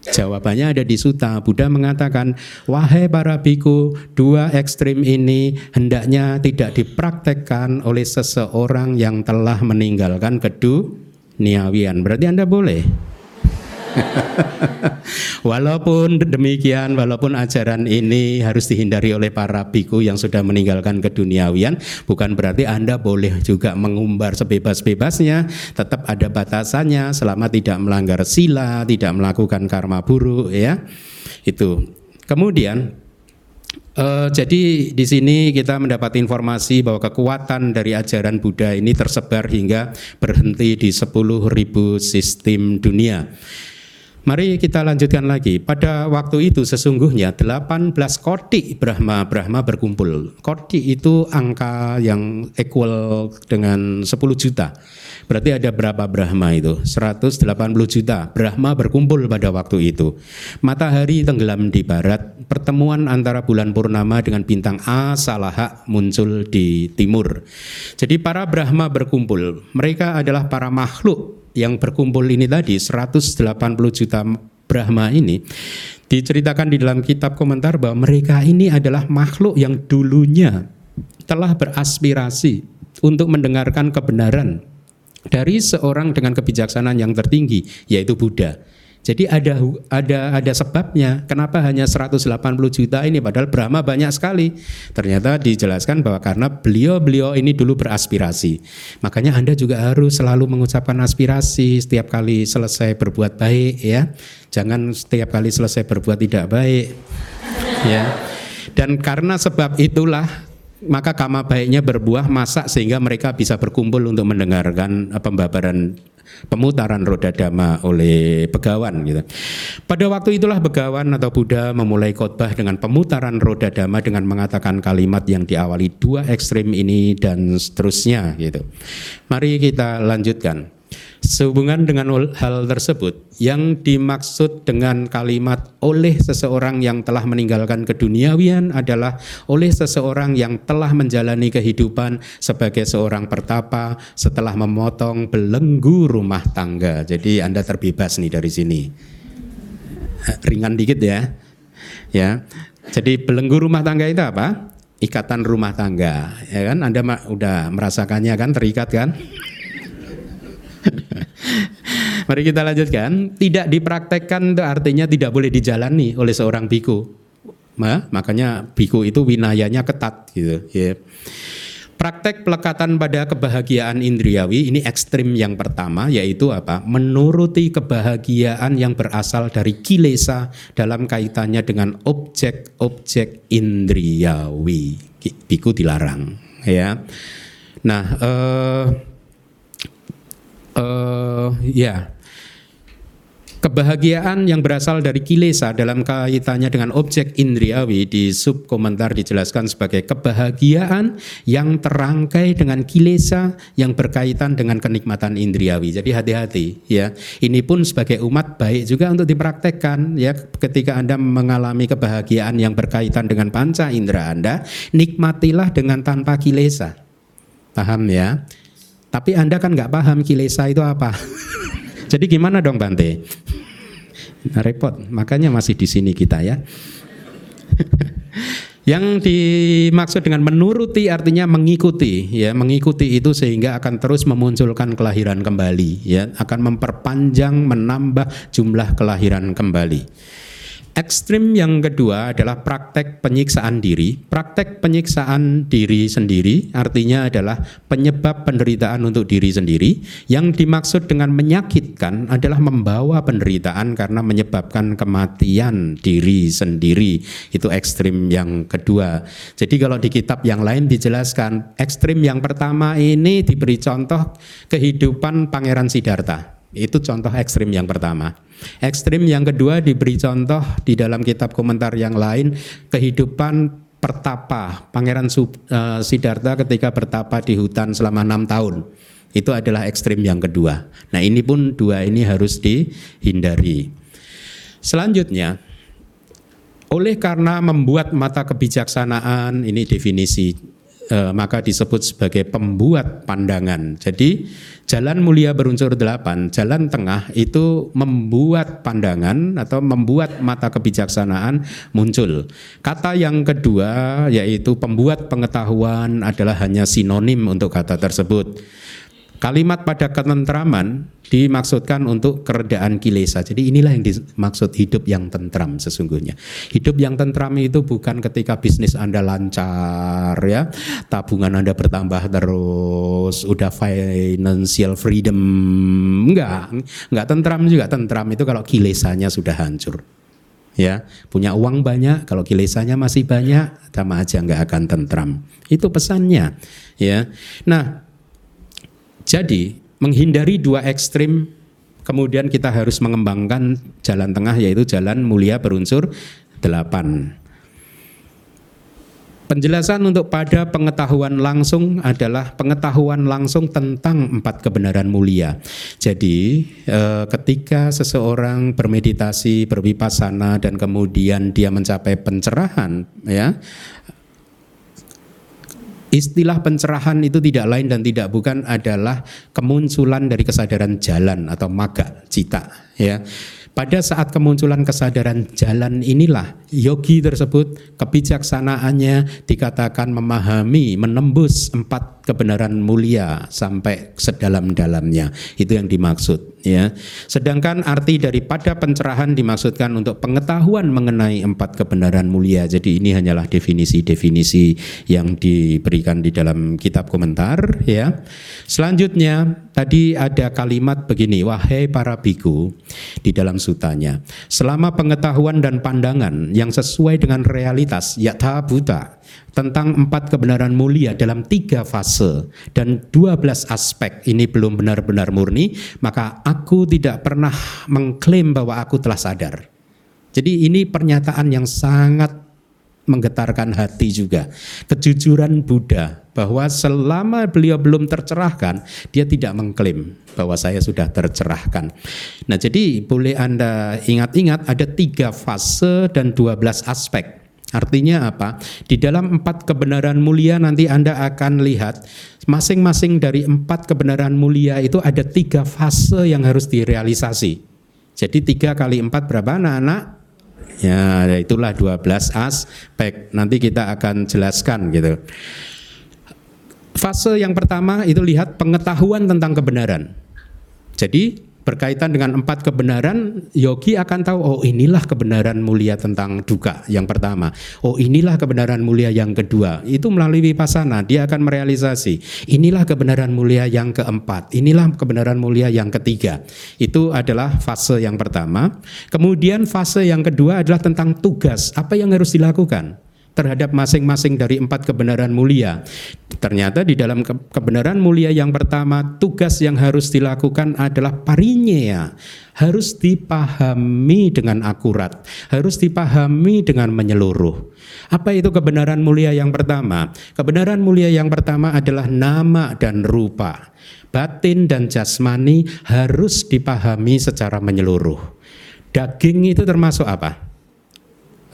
A: Jawabannya ada di Suta. Buddha mengatakan, wahai para biku, dua ekstrim ini hendaknya tidak dipraktekkan oleh seseorang yang telah meninggalkan keduniawian. Berarti Anda boleh. <laughs> walaupun demikian, walaupun ajaran ini harus dihindari oleh para biku yang sudah meninggalkan keduniawian, bukan berarti Anda boleh juga mengumbar sebebas-bebasnya, tetap ada batasannya selama tidak melanggar sila, tidak melakukan karma buruk ya. Itu. Kemudian Uh, jadi di sini kita mendapat informasi bahwa kekuatan dari ajaran Buddha ini tersebar hingga berhenti di 10.000 sistem dunia. Mari kita lanjutkan lagi. Pada waktu itu sesungguhnya 18 koti Brahma-Brahma berkumpul. Koti itu angka yang equal dengan 10 juta. Berarti ada berapa Brahma itu? 180 juta. Brahma berkumpul pada waktu itu. Matahari tenggelam di barat. Pertemuan antara bulan purnama dengan bintang A Salaha muncul di timur. Jadi para Brahma berkumpul. Mereka adalah para makhluk yang berkumpul ini tadi 180 juta Brahma ini diceritakan di dalam kitab komentar bahwa mereka ini adalah makhluk yang dulunya telah beraspirasi untuk mendengarkan kebenaran dari seorang dengan kebijaksanaan yang tertinggi yaitu Buddha. Jadi ada ada ada sebabnya kenapa hanya 180 juta ini padahal Brahma banyak sekali. Ternyata dijelaskan bahwa karena beliau-beliau ini dulu beraspirasi. Makanya Anda juga harus selalu mengucapkan aspirasi setiap kali selesai berbuat baik ya. Jangan setiap kali selesai berbuat tidak baik. Ya. Dan karena sebab itulah maka kama baiknya berbuah masak sehingga mereka bisa berkumpul untuk mendengarkan pembabaran pemutaran roda dhamma oleh begawan gitu. Pada waktu itulah begawan atau Buddha memulai khotbah dengan pemutaran roda dhamma dengan mengatakan kalimat yang diawali dua ekstrim ini dan seterusnya gitu. Mari kita lanjutkan. Sehubungan dengan hal tersebut, yang dimaksud dengan kalimat oleh seseorang yang telah meninggalkan keduniawian adalah oleh seseorang yang telah menjalani kehidupan sebagai seorang pertapa setelah memotong belenggu rumah tangga. Jadi Anda terbebas nih dari sini. Ringan dikit ya. Ya. Jadi belenggu rumah tangga itu apa? Ikatan rumah tangga, ya kan? Anda udah merasakannya kan, terikat kan? Mari kita lanjutkan. Tidak dipraktekkan itu artinya tidak boleh dijalani oleh seorang biku. Nah, makanya biku itu winayanya ketat gitu. Ya. Praktek pelekatan pada kebahagiaan indriawi ini ekstrim yang pertama yaitu apa? Menuruti kebahagiaan yang berasal dari kilesa dalam kaitannya dengan objek-objek indriawi. Biku dilarang ya. Nah, eh, uh, ya kebahagiaan yang berasal dari kilesa dalam kaitannya dengan objek indriawi di sub komentar dijelaskan sebagai kebahagiaan yang terangkai dengan kilesa yang berkaitan dengan kenikmatan indriawi. Jadi hati-hati ya. Ini pun sebagai umat baik juga untuk dipraktekkan ya ketika Anda mengalami kebahagiaan yang berkaitan dengan panca indera Anda, nikmatilah dengan tanpa kilesa. Paham ya? Tapi Anda kan nggak paham kilesa itu apa. <laughs> Jadi gimana dong Bante? Nah, repot, makanya masih di sini kita ya. <laughs> Yang dimaksud dengan menuruti artinya mengikuti, ya mengikuti itu sehingga akan terus memunculkan kelahiran kembali, ya akan memperpanjang, menambah jumlah kelahiran kembali. Ekstrim yang kedua adalah praktek penyiksaan diri. Praktek penyiksaan diri sendiri artinya adalah penyebab penderitaan untuk diri sendiri. Yang dimaksud dengan menyakitkan adalah membawa penderitaan karena menyebabkan kematian diri sendiri. Itu ekstrim yang kedua. Jadi kalau di kitab yang lain dijelaskan, ekstrim yang pertama ini diberi contoh kehidupan Pangeran Siddhartha. Itu contoh ekstrim yang pertama. Ekstrim yang kedua diberi contoh di dalam kitab komentar yang lain kehidupan pertapa Pangeran uh, Siddhartha ketika bertapa di hutan selama enam tahun. Itu adalah ekstrim yang kedua. Nah ini pun dua ini harus dihindari. Selanjutnya, oleh karena membuat mata kebijaksanaan, ini definisi eh, maka disebut sebagai pembuat pandangan. Jadi jalan mulia berunsur delapan, jalan tengah itu membuat pandangan atau membuat mata kebijaksanaan muncul. Kata yang kedua yaitu pembuat pengetahuan adalah hanya sinonim untuk kata tersebut. Kalimat pada ketentraman dimaksudkan untuk keredaan kilesa. Jadi inilah yang dimaksud hidup yang tentram sesungguhnya. Hidup yang tentram itu bukan ketika bisnis Anda lancar ya, tabungan Anda bertambah terus, udah financial freedom. Enggak, enggak tentram juga. Tentram itu kalau kilesanya sudah hancur. Ya, punya uang banyak, kalau kilesanya masih banyak, sama aja enggak akan tentram. Itu pesannya, ya. Nah, jadi menghindari dua ekstrim kemudian kita harus mengembangkan jalan tengah yaitu jalan mulia berunsur delapan. Penjelasan untuk pada pengetahuan langsung adalah pengetahuan langsung tentang empat kebenaran mulia. Jadi eh, ketika seseorang bermeditasi, berwipasana dan kemudian dia mencapai pencerahan, ya Istilah pencerahan itu tidak lain dan tidak bukan adalah kemunculan dari kesadaran jalan atau maga cita ya. Pada saat kemunculan kesadaran jalan inilah yogi tersebut kebijaksanaannya dikatakan memahami, menembus empat kebenaran mulia sampai sedalam-dalamnya. Itu yang dimaksud ya. Sedangkan arti daripada pencerahan dimaksudkan untuk pengetahuan mengenai empat kebenaran mulia. Jadi ini hanyalah definisi-definisi yang diberikan di dalam kitab komentar ya. Selanjutnya tadi ada kalimat begini, wahai para biku di dalam sutanya. Selama pengetahuan dan pandangan yang sesuai dengan realitas, yatha buta, tentang empat kebenaran mulia dalam tiga fase dan dua belas aspek ini belum benar-benar murni, maka aku tidak pernah mengklaim bahwa aku telah sadar. Jadi ini pernyataan yang sangat menggetarkan hati juga. Kejujuran Buddha bahwa selama beliau belum tercerahkan, dia tidak mengklaim bahwa saya sudah tercerahkan. Nah jadi boleh Anda ingat-ingat ada tiga fase dan dua belas aspek. Artinya apa? Di dalam empat kebenaran mulia nanti Anda akan lihat masing-masing dari empat kebenaran mulia itu ada tiga fase yang harus direalisasi. Jadi tiga kali empat berapa anak-anak? Ya, itulah 12 aspek. Nanti kita akan jelaskan gitu. Fase yang pertama itu lihat pengetahuan tentang kebenaran. Jadi berkaitan dengan empat kebenaran, yogi akan tahu, oh inilah kebenaran mulia tentang duka yang pertama. Oh inilah kebenaran mulia yang kedua. Itu melalui vipassana, dia akan merealisasi. Inilah kebenaran mulia yang keempat. Inilah kebenaran mulia yang ketiga. Itu adalah fase yang pertama. Kemudian fase yang kedua adalah tentang tugas. Apa yang harus dilakukan? Terhadap masing-masing dari empat kebenaran mulia. Ternyata di dalam kebenaran mulia yang pertama, tugas yang harus dilakukan adalah parinya, harus dipahami dengan akurat, harus dipahami dengan menyeluruh. Apa itu kebenaran mulia yang pertama? Kebenaran mulia yang pertama adalah nama dan rupa. Batin dan jasmani harus dipahami secara menyeluruh. Daging itu termasuk apa?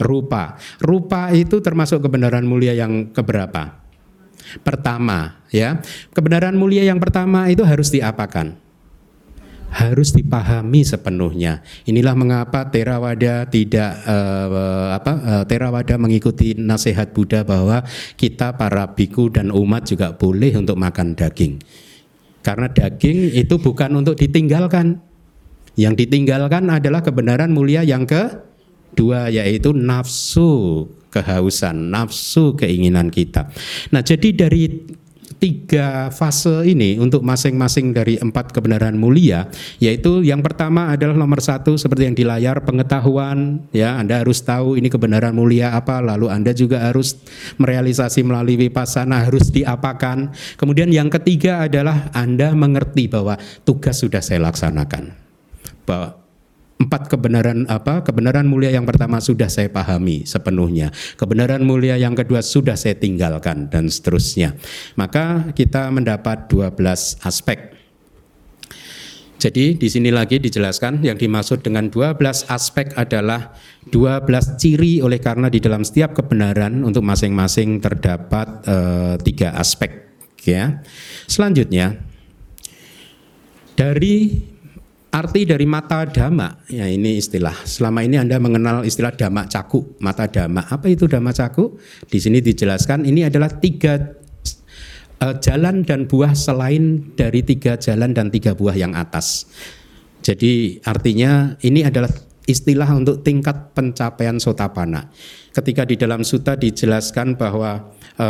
A: Rupa. Rupa itu termasuk kebenaran mulia yang keberapa? Pertama, ya. Kebenaran mulia yang pertama itu harus diapakan? Harus dipahami sepenuhnya. Inilah mengapa Theravada tidak uh, apa uh, Theravada mengikuti nasihat Buddha bahwa kita para biku dan umat juga boleh untuk makan daging. Karena daging itu bukan untuk ditinggalkan. Yang ditinggalkan adalah kebenaran mulia yang ke dua yaitu nafsu kehausan, nafsu keinginan kita. Nah, jadi dari tiga fase ini untuk masing-masing dari empat kebenaran mulia yaitu yang pertama adalah nomor satu seperti yang di layar pengetahuan ya Anda harus tahu ini kebenaran mulia apa lalu Anda juga harus merealisasi melalui vipassana harus diapakan kemudian yang ketiga adalah Anda mengerti bahwa tugas sudah saya laksanakan bahwa Empat kebenaran apa? Kebenaran mulia yang pertama sudah saya pahami sepenuhnya. Kebenaran mulia yang kedua sudah saya tinggalkan dan seterusnya. Maka kita mendapat 12 aspek. Jadi di sini lagi dijelaskan yang dimaksud dengan 12 aspek adalah 12 ciri oleh karena di dalam setiap kebenaran untuk masing-masing terdapat eh, tiga aspek ya. Selanjutnya dari Arti dari mata dama, ya ini istilah. Selama ini Anda mengenal istilah dama caku, mata dama. Apa itu dama caku? Di sini dijelaskan ini adalah tiga uh, jalan dan buah selain dari tiga jalan dan tiga buah yang atas. Jadi artinya ini adalah istilah untuk tingkat pencapaian sotapana. Ketika di dalam suta dijelaskan bahwa e,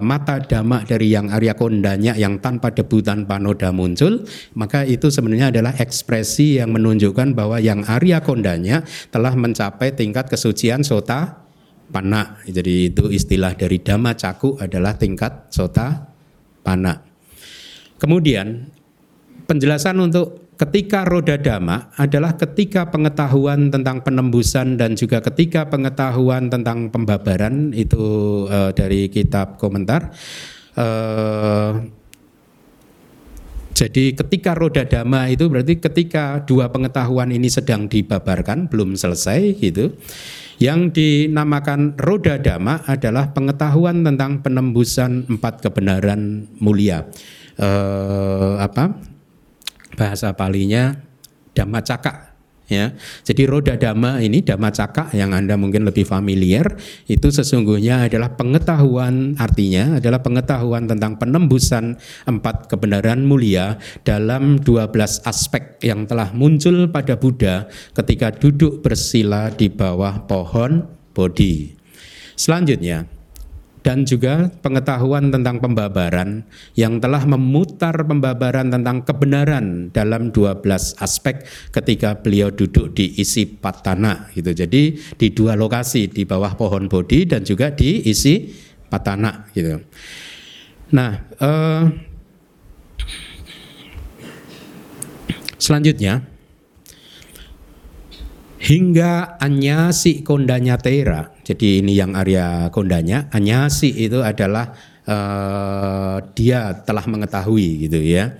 A: mata dhamma dari yang Arya Kondanya yang tanpa debu tanpa noda muncul, maka itu sebenarnya adalah ekspresi yang menunjukkan bahwa yang Arya Kondanya telah mencapai tingkat kesucian sota pana. Jadi itu istilah dari dhamma caku adalah tingkat sota pana. Kemudian penjelasan untuk ketika roda dhamma adalah ketika pengetahuan tentang penembusan dan juga ketika pengetahuan tentang pembabaran itu uh, dari kitab komentar uh, jadi ketika roda dhamma itu berarti ketika dua pengetahuan ini sedang dibabarkan belum selesai gitu. Yang dinamakan roda dhamma adalah pengetahuan tentang penembusan empat kebenaran mulia. Uh, apa? Bahasa palinya Dhamma Caka ya. Jadi roda dhamma ini dhamma caka yang Anda mungkin lebih familiar itu sesungguhnya adalah pengetahuan artinya adalah pengetahuan tentang penembusan empat kebenaran mulia dalam 12 aspek yang telah muncul pada Buddha ketika duduk bersila di bawah pohon Bodhi. Selanjutnya, dan juga pengetahuan tentang pembabaran yang telah memutar pembabaran tentang kebenaran dalam 12 aspek ketika beliau duduk di isi patana gitu. Jadi di dua lokasi di bawah pohon bodhi dan juga di isi patana gitu. Nah, eh, selanjutnya hingga anyasi kondanya tera. Jadi ini yang Arya kondanya. Anyasi itu adalah uh, dia telah mengetahui gitu ya.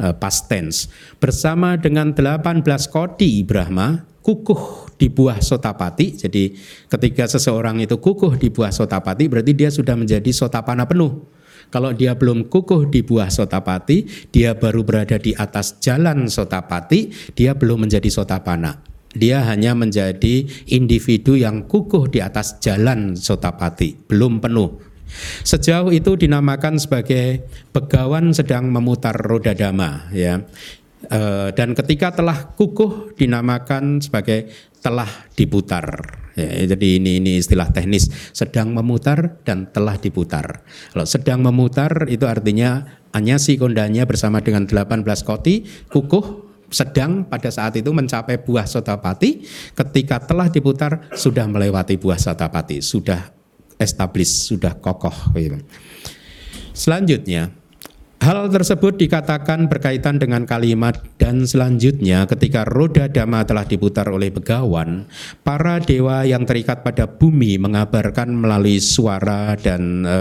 A: Uh, past tense. Bersama dengan 18 kodi Brahma kukuh di buah sotapati. Jadi ketika seseorang itu kukuh di buah sotapati berarti dia sudah menjadi sotapana penuh. Kalau dia belum kukuh di buah sotapati, dia baru berada di atas jalan sotapati, dia belum menjadi sotapana dia hanya menjadi individu yang kukuh di atas jalan sotapati, belum penuh. Sejauh itu dinamakan sebagai begawan sedang memutar roda dama, ya. E, dan ketika telah kukuh dinamakan sebagai telah diputar. Ya, jadi ini ini istilah teknis sedang memutar dan telah diputar. Kalau sedang memutar itu artinya anyasi kondanya bersama dengan 18 koti kukuh sedang pada saat itu mencapai buah sotapati ketika telah diputar sudah melewati buah sotapati sudah establis sudah kokoh. Selanjutnya Hal tersebut dikatakan berkaitan dengan kalimat dan selanjutnya ketika roda dhamma telah diputar oleh begawan, para dewa yang terikat pada bumi mengabarkan melalui suara dan e,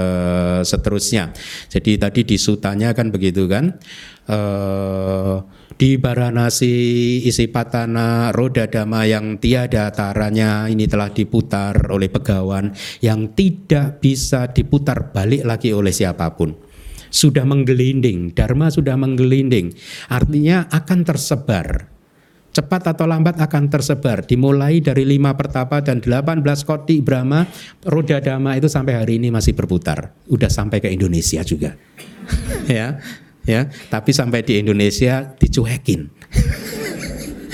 A: seterusnya. Jadi tadi di sutanya kan begitu kan? E, di Baranasi isi patana roda dhamma yang tiada taranya ini telah diputar oleh begawan yang tidak bisa diputar balik lagi oleh siapa pun sudah menggelinding, dharma sudah menggelinding. Artinya akan tersebar. Cepat atau lambat akan tersebar. Dimulai dari lima pertapa dan delapan belas koti Brahma, roda dhamma itu sampai hari ini masih berputar. Udah sampai ke Indonesia juga. <laughs> ya, ya. Tapi sampai di Indonesia dicuekin. <laughs>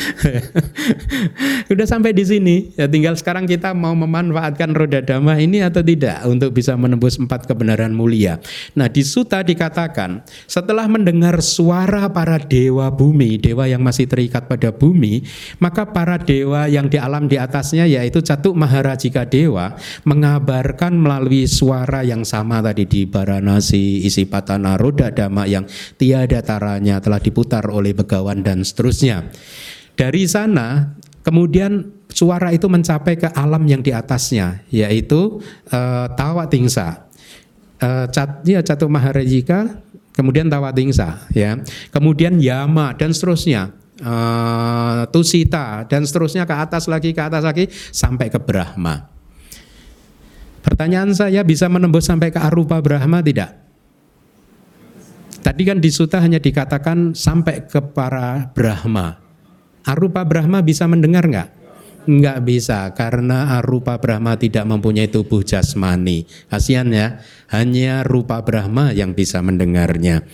A: <laughs> Udah sampai di sini, ya tinggal sekarang kita mau memanfaatkan roda dhamma ini atau tidak untuk bisa menembus empat kebenaran mulia. Nah di suta dikatakan setelah mendengar suara para dewa bumi, dewa yang masih terikat pada bumi, maka para dewa yang di alam di atasnya yaitu Catuk Maharajika Dewa mengabarkan melalui suara yang sama tadi di Baranasi, isi patana roda dhamma yang tiada taranya telah diputar oleh begawan dan seterusnya. Dari sana kemudian suara itu mencapai ke alam yang di atasnya yaitu uh, Tawa Tingsa. Uh, cat, ya Catu Maharajika, kemudian Tawa Tingsa ya. Kemudian Yama dan seterusnya. Uh, Tusita dan seterusnya ke atas lagi ke atas lagi sampai ke Brahma. Pertanyaan saya bisa menembus sampai ke Arupa Brahma tidak? Tadi kan di Suta hanya dikatakan sampai ke para Brahma. Arupa Brahma bisa mendengar nggak? Nggak bisa karena Arupa Brahma tidak mempunyai tubuh jasmani. Kasihan ya, hanya Rupa Brahma yang bisa mendengarnya.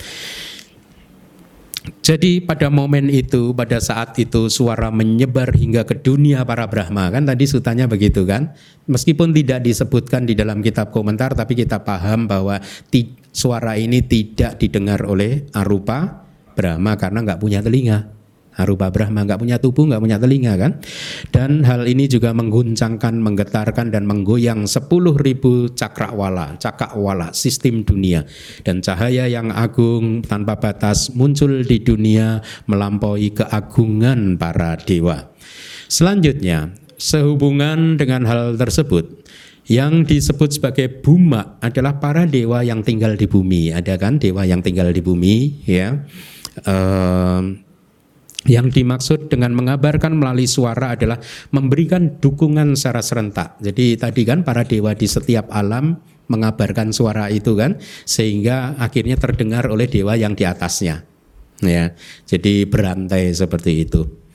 A: Jadi pada momen itu, pada saat itu suara menyebar hingga ke dunia para Brahma kan tadi sutanya begitu kan? Meskipun tidak disebutkan di dalam kitab komentar, tapi kita paham bahwa suara ini tidak didengar oleh Arupa Brahma karena nggak punya telinga. Arupa Brahma nggak punya tubuh, nggak punya telinga kan? Dan hal ini juga mengguncangkan, menggetarkan dan menggoyang 10 ribu cakrawala, cakrawala, sistem dunia. Dan cahaya yang agung tanpa batas muncul di dunia melampaui keagungan para dewa. Selanjutnya, sehubungan dengan hal tersebut, yang disebut sebagai buma adalah para dewa yang tinggal di bumi. Ada kan dewa yang tinggal di bumi, ya. Uh, yang dimaksud dengan mengabarkan melalui suara adalah memberikan dukungan secara serentak. Jadi tadi kan para dewa di setiap alam mengabarkan suara itu kan sehingga akhirnya terdengar oleh dewa yang di atasnya. Ya. Jadi berantai seperti itu.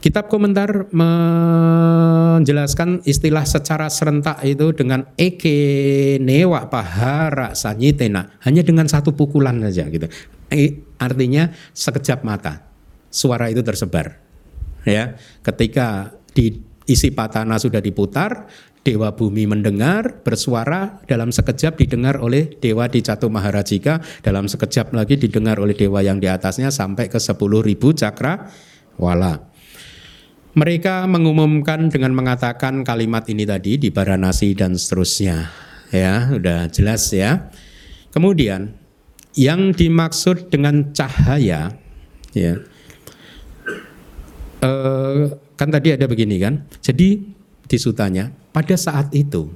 A: Kitab komentar menjelaskan istilah secara serentak itu dengan eke newa pahara sanyitena hanya dengan satu pukulan saja gitu. E, artinya sekejap mata suara itu tersebar. Ya, ketika di isi patana sudah diputar, Dewa Bumi mendengar, bersuara dalam sekejap didengar oleh Dewa di Catu Maharajika, dalam sekejap lagi didengar oleh Dewa yang di atasnya sampai ke 10 ribu cakra wala. Mereka mengumumkan dengan mengatakan kalimat ini tadi di Baranasi dan seterusnya. Ya, udah jelas ya. Kemudian yang dimaksud dengan cahaya ya. Uh, kan tadi ada begini kan. Jadi di sutanya pada saat itu,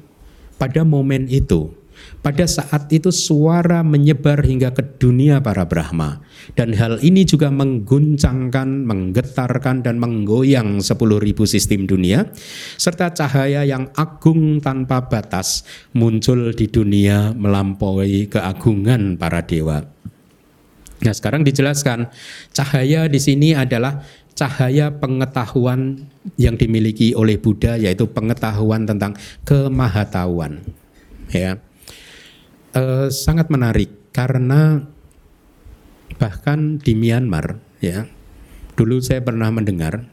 A: pada momen itu pada saat itu suara menyebar hingga ke dunia para Brahma dan hal ini juga mengguncangkan, menggetarkan dan menggoyang 10.000 sistem dunia serta cahaya yang agung tanpa batas muncul di dunia melampaui keagungan para dewa. Nah, sekarang dijelaskan cahaya di sini adalah cahaya pengetahuan yang dimiliki oleh Buddha yaitu pengetahuan tentang kemahatauan. Ya uh, sangat menarik karena bahkan di Myanmar ya dulu saya pernah mendengar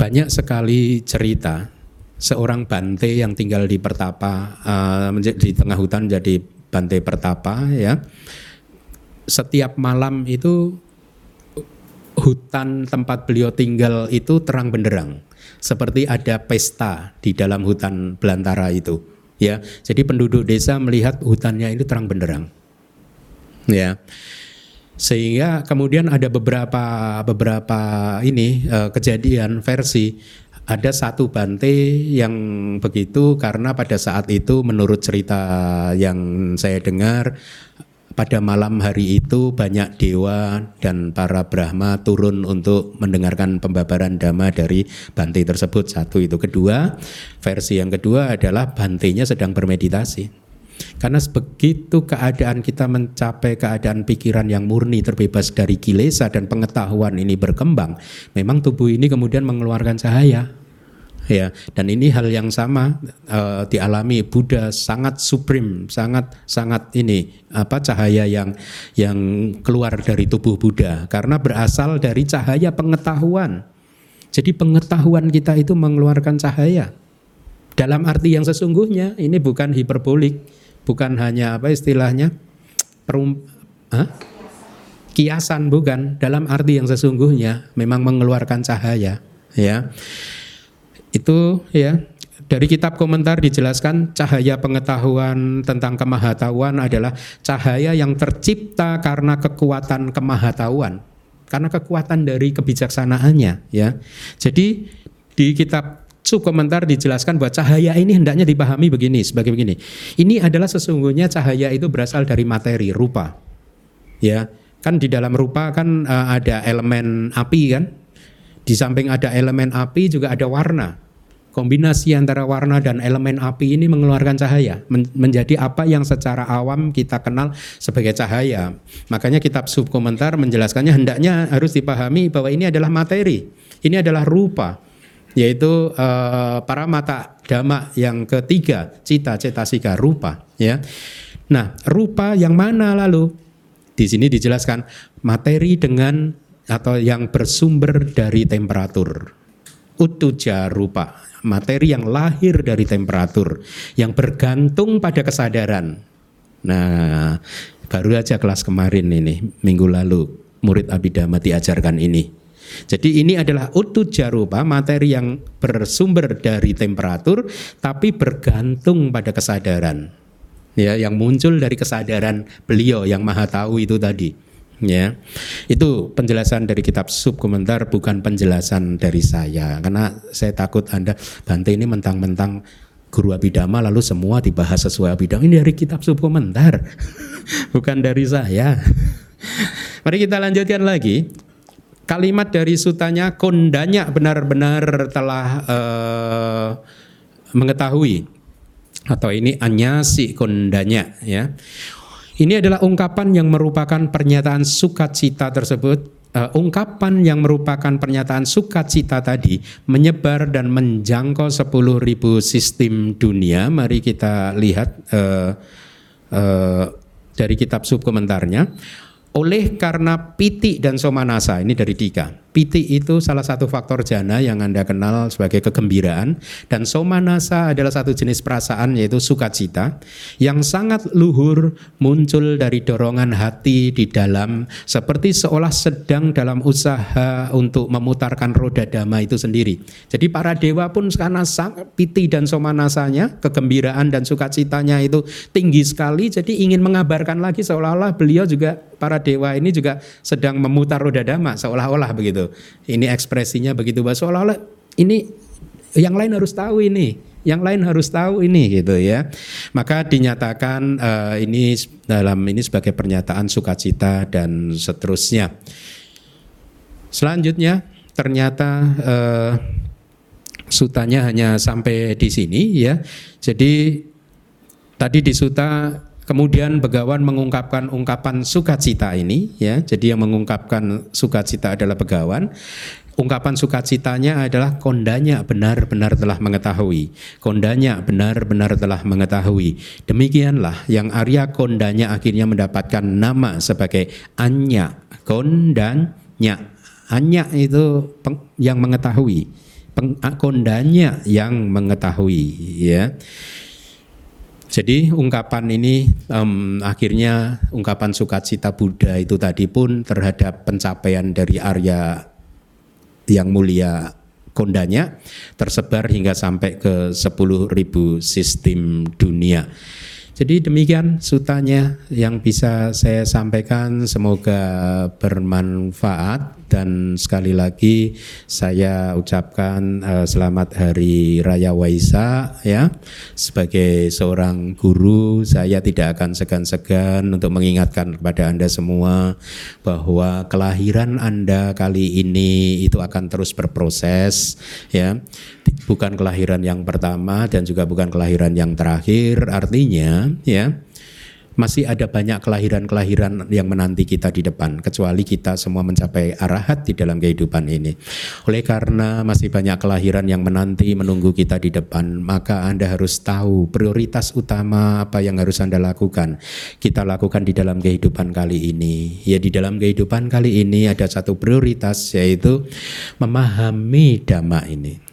A: banyak sekali cerita seorang bante yang tinggal di pertapa uh, di tengah hutan jadi bante pertapa ya. Setiap malam itu hutan tempat beliau tinggal itu terang benderang seperti ada pesta di dalam hutan belantara itu ya. Jadi penduduk desa melihat hutannya ini terang benderang. Ya. Sehingga kemudian ada beberapa beberapa ini uh, kejadian versi ada satu bante yang begitu karena pada saat itu menurut cerita yang saya dengar pada malam hari itu banyak dewa dan para Brahma turun untuk mendengarkan pembabaran dhamma dari Bante tersebut. Satu itu. Kedua, versi yang kedua adalah Bantenya sedang bermeditasi. Karena begitu keadaan kita mencapai keadaan pikiran yang murni terbebas dari kilesa dan pengetahuan ini berkembang, memang tubuh ini kemudian mengeluarkan cahaya. Ya dan ini hal yang sama uh, dialami Buddha sangat supreme sangat sangat ini apa cahaya yang yang keluar dari tubuh Buddha. Karena berasal dari cahaya pengetahuan. Jadi pengetahuan kita itu mengeluarkan cahaya. Dalam arti yang sesungguhnya ini bukan hiperbolik bukan hanya apa istilahnya perum, huh? kiasan bukan. Dalam arti yang sesungguhnya memang mengeluarkan cahaya ya itu ya dari kitab komentar dijelaskan cahaya pengetahuan tentang kemahatauan adalah cahaya yang tercipta karena kekuatan kemahatauan karena kekuatan dari kebijaksanaannya ya. Jadi di kitab subkomentar dijelaskan bahwa cahaya ini hendaknya dipahami begini sebagai begini. Ini adalah sesungguhnya cahaya itu berasal dari materi rupa ya. Kan di dalam rupa kan uh, ada elemen api kan di samping ada elemen api juga ada warna. Kombinasi antara warna dan elemen api ini mengeluarkan cahaya, men menjadi apa yang secara awam kita kenal sebagai cahaya. Makanya kitab subkomentar menjelaskannya hendaknya harus dipahami bahwa ini adalah materi, ini adalah rupa, yaitu uh, para mata dhamma yang ketiga, cita cetasika rupa, ya. Nah, rupa yang mana lalu? Di sini dijelaskan materi dengan atau yang bersumber dari temperatur. Utuja rupa, materi yang lahir dari temperatur, yang bergantung pada kesadaran. Nah, baru aja kelas kemarin ini, minggu lalu, murid Abhidhamma diajarkan ini. Jadi ini adalah utuja rupa, materi yang bersumber dari temperatur, tapi bergantung pada kesadaran. Ya, yang muncul dari kesadaran beliau yang maha tahu itu tadi ya. Itu penjelasan dari kitab sub komentar bukan penjelasan dari saya. Karena saya takut anda Bante ini mentang-mentang guru abidama lalu semua dibahas sesuai abidama. Ini dari kitab sub komentar <laughs> bukan dari saya. <laughs> Mari kita lanjutkan lagi. Kalimat dari sutanya kondanya benar-benar telah uh, mengetahui. Atau ini anyasi kondanya ya ini adalah ungkapan yang merupakan pernyataan sukacita tersebut. Uh, ungkapan yang merupakan pernyataan sukacita tadi menyebar dan menjangkau 10.000 sistem dunia. Mari kita lihat uh, uh, dari kitab subkomentarnya oleh karena piti dan somanasa ini dari Dika. Piti itu salah satu faktor jana yang Anda kenal sebagai kegembiraan dan somanasa adalah satu jenis perasaan yaitu sukacita yang sangat luhur muncul dari dorongan hati di dalam seperti seolah sedang dalam usaha untuk memutarkan roda dhamma itu sendiri. Jadi para dewa pun karena piti dan somanasanya, kegembiraan dan sukacitanya itu tinggi sekali jadi ingin mengabarkan lagi seolah-olah beliau juga para dewa ini juga sedang memutar roda dhamma seolah-olah begitu gitu. Ini ekspresinya begitu bahwa seolah-olah ini yang lain harus tahu ini, yang lain harus tahu ini gitu ya. Maka dinyatakan uh, ini dalam ini sebagai pernyataan sukacita dan seterusnya. Selanjutnya ternyata uh, sutanya hanya sampai di sini ya. Jadi tadi di suta Kemudian Begawan mengungkapkan ungkapan sukacita ini ya. Jadi yang mengungkapkan sukacita adalah Begawan. Ungkapan sukacitanya adalah kondanya benar-benar telah mengetahui. Kondanya benar-benar telah mengetahui. Demikianlah yang Arya kondanya akhirnya mendapatkan nama sebagai Anya. Kondanya. Anya itu yang mengetahui. kondanya yang mengetahui ya. Jadi ungkapan ini um, akhirnya ungkapan sukacita Buddha itu tadi pun terhadap pencapaian dari Arya yang mulia kondanya tersebar hingga sampai ke 10.000 sistem dunia. Jadi demikian sutanya yang bisa saya sampaikan semoga bermanfaat dan sekali lagi saya ucapkan uh, selamat hari raya Waisak ya. Sebagai seorang guru saya tidak akan segan-segan untuk mengingatkan kepada Anda semua bahwa kelahiran Anda kali ini itu akan terus berproses ya bukan kelahiran yang pertama dan juga bukan kelahiran yang terakhir. Artinya, ya, masih ada banyak kelahiran-kelahiran yang menanti kita di depan kecuali kita semua mencapai arahat di dalam kehidupan ini. Oleh karena masih banyak kelahiran yang menanti menunggu kita di depan, maka Anda harus tahu prioritas utama apa yang harus Anda lakukan. Kita lakukan di dalam kehidupan kali ini. Ya di dalam kehidupan kali ini ada satu prioritas yaitu memahami dhamma ini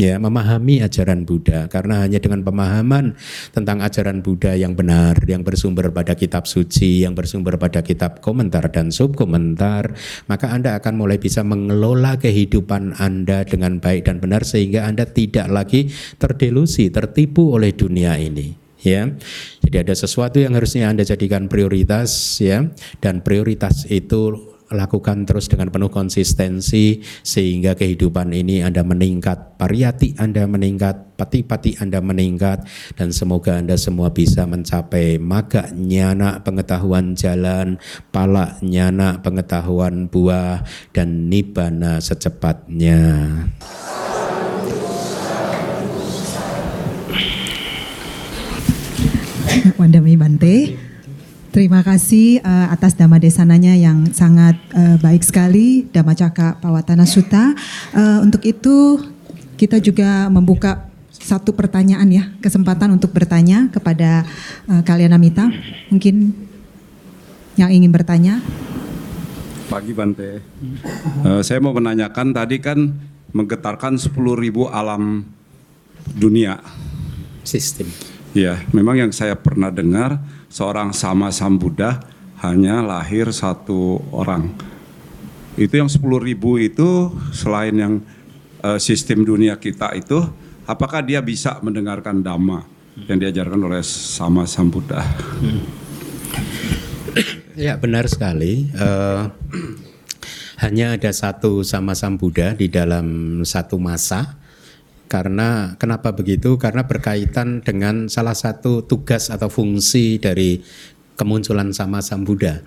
A: ya memahami ajaran Buddha karena hanya dengan pemahaman tentang ajaran Buddha yang benar yang bersumber pada kitab suci yang bersumber pada kitab komentar dan subkomentar maka Anda akan mulai bisa mengelola kehidupan Anda dengan baik dan benar sehingga Anda tidak lagi terdelusi tertipu oleh dunia ini ya. Jadi ada sesuatu yang harusnya Anda jadikan prioritas ya dan prioritas itu lakukan terus dengan penuh konsistensi sehingga kehidupan ini Anda meningkat, pariyati Anda meningkat, pati-pati Anda meningkat dan semoga Anda semua bisa mencapai maga nyana pengetahuan jalan, pala nyana pengetahuan buah dan nibana secepatnya.
C: Wandami Bante. Terima kasih uh, atas Dhamma Desananya yang sangat uh, baik sekali, Dhamma Caka Pawatana Sutta. Uh, untuk itu kita juga membuka satu pertanyaan ya, kesempatan untuk bertanya kepada uh, kalian Amita. Mungkin yang ingin bertanya.
D: Pagi Bante. Uh, saya mau menanyakan tadi kan menggetarkan 10.000 alam dunia.
A: Sistem.
D: Ya, memang yang saya pernah dengar seorang sama Sambuddha hanya lahir satu orang. Itu yang sepuluh ribu itu selain yang uh, sistem dunia kita itu, apakah dia bisa mendengarkan dhamma yang diajarkan oleh sama Sambuddha? <clears throat>
A: Ya benar sekali. Uh, <clears throat> hanya ada satu sama Sambuddha di dalam satu masa karena kenapa begitu? Karena berkaitan dengan salah satu tugas atau fungsi dari kemunculan sama Sang Buddha.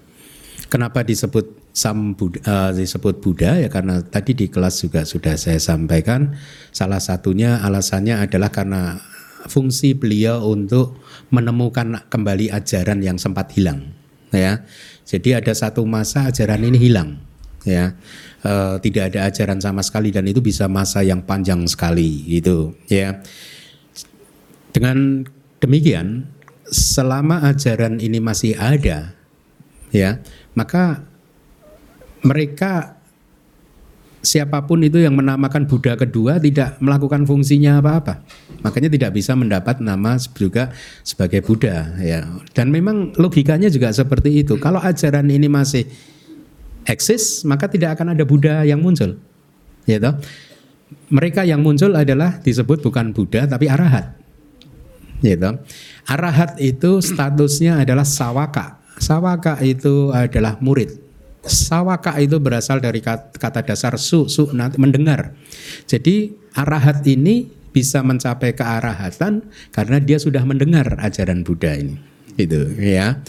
A: Kenapa disebut Sam Buddha, uh, disebut Buddha ya karena tadi di kelas juga sudah saya sampaikan salah satunya alasannya adalah karena fungsi beliau untuk menemukan kembali ajaran yang sempat hilang ya. Jadi ada satu masa ajaran ini hilang ya uh, tidak ada ajaran sama sekali dan itu bisa masa yang panjang sekali gitu ya dengan demikian selama ajaran ini masih ada ya maka mereka siapa pun itu yang menamakan Buddha kedua tidak melakukan fungsinya apa-apa. Makanya tidak bisa mendapat nama juga sebagai Buddha ya. Dan memang logikanya juga seperti itu. Kalau ajaran ini masih eksis, maka tidak akan ada Buddha yang muncul. Ya? Mereka yang muncul adalah disebut bukan Buddha tapi arahat. Ya? Arahat itu statusnya adalah sawaka. Sawaka itu adalah murid. Sawaka itu berasal dari kata dasar su, su mendengar. Jadi arahat ini bisa mencapai kearahatan karena dia sudah mendengar ajaran Buddha ini. Itu ya.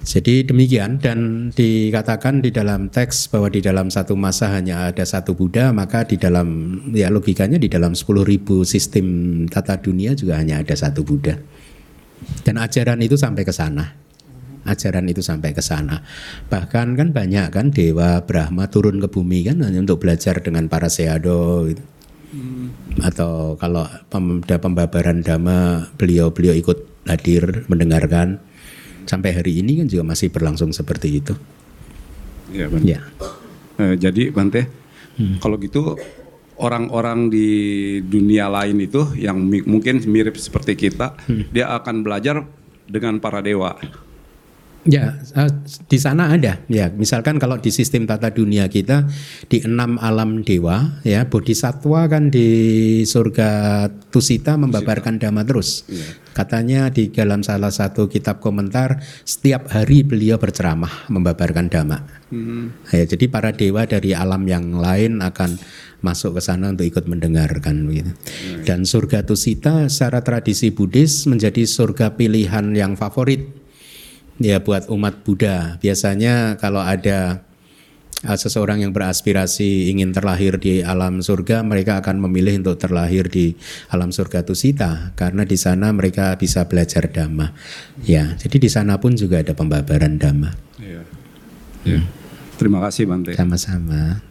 A: Jadi demikian dan dikatakan di dalam teks bahwa di dalam satu masa hanya ada satu Buddha maka di dalam ya logikanya di dalam 10.000 sistem tata dunia juga hanya ada satu Buddha. Dan ajaran itu sampai ke sana. Ajaran itu sampai ke sana. Bahkan kan banyak kan dewa Brahma turun ke bumi kan hanya untuk belajar dengan para seado gitu. Hmm. Atau kalau ada pembabaran dhamma beliau-beliau ikut hadir mendengarkan sampai hari ini kan juga masih berlangsung seperti itu.
D: Ya, Bante. Ya. Eh, jadi Bante, hmm. kalau gitu orang-orang di dunia lain itu yang mungkin mirip seperti kita, hmm. dia akan belajar dengan para dewa.
A: Ya, eh, di sana ada. Ya, misalkan kalau di sistem tata dunia kita di enam alam dewa, ya bodhisatwa kan di surga Tusita membabarkan dhamma terus. Ya. Katanya di dalam salah satu kitab komentar setiap hari beliau berceramah membabarkan dhamma. Hmm. Ya, jadi para dewa dari alam yang lain akan masuk ke sana untuk ikut mendengarkan gitu. Dan surga Tusita secara tradisi Buddhis menjadi surga pilihan yang favorit ya buat umat Buddha. Biasanya kalau ada uh, seseorang yang beraspirasi ingin terlahir di alam surga, mereka akan memilih untuk terlahir di alam surga Tusita karena di sana mereka bisa belajar dhamma. Ya, jadi di sana pun juga ada pembabaran dhamma.
D: Iya. Iya. Terima kasih Bante.
A: Sama-sama.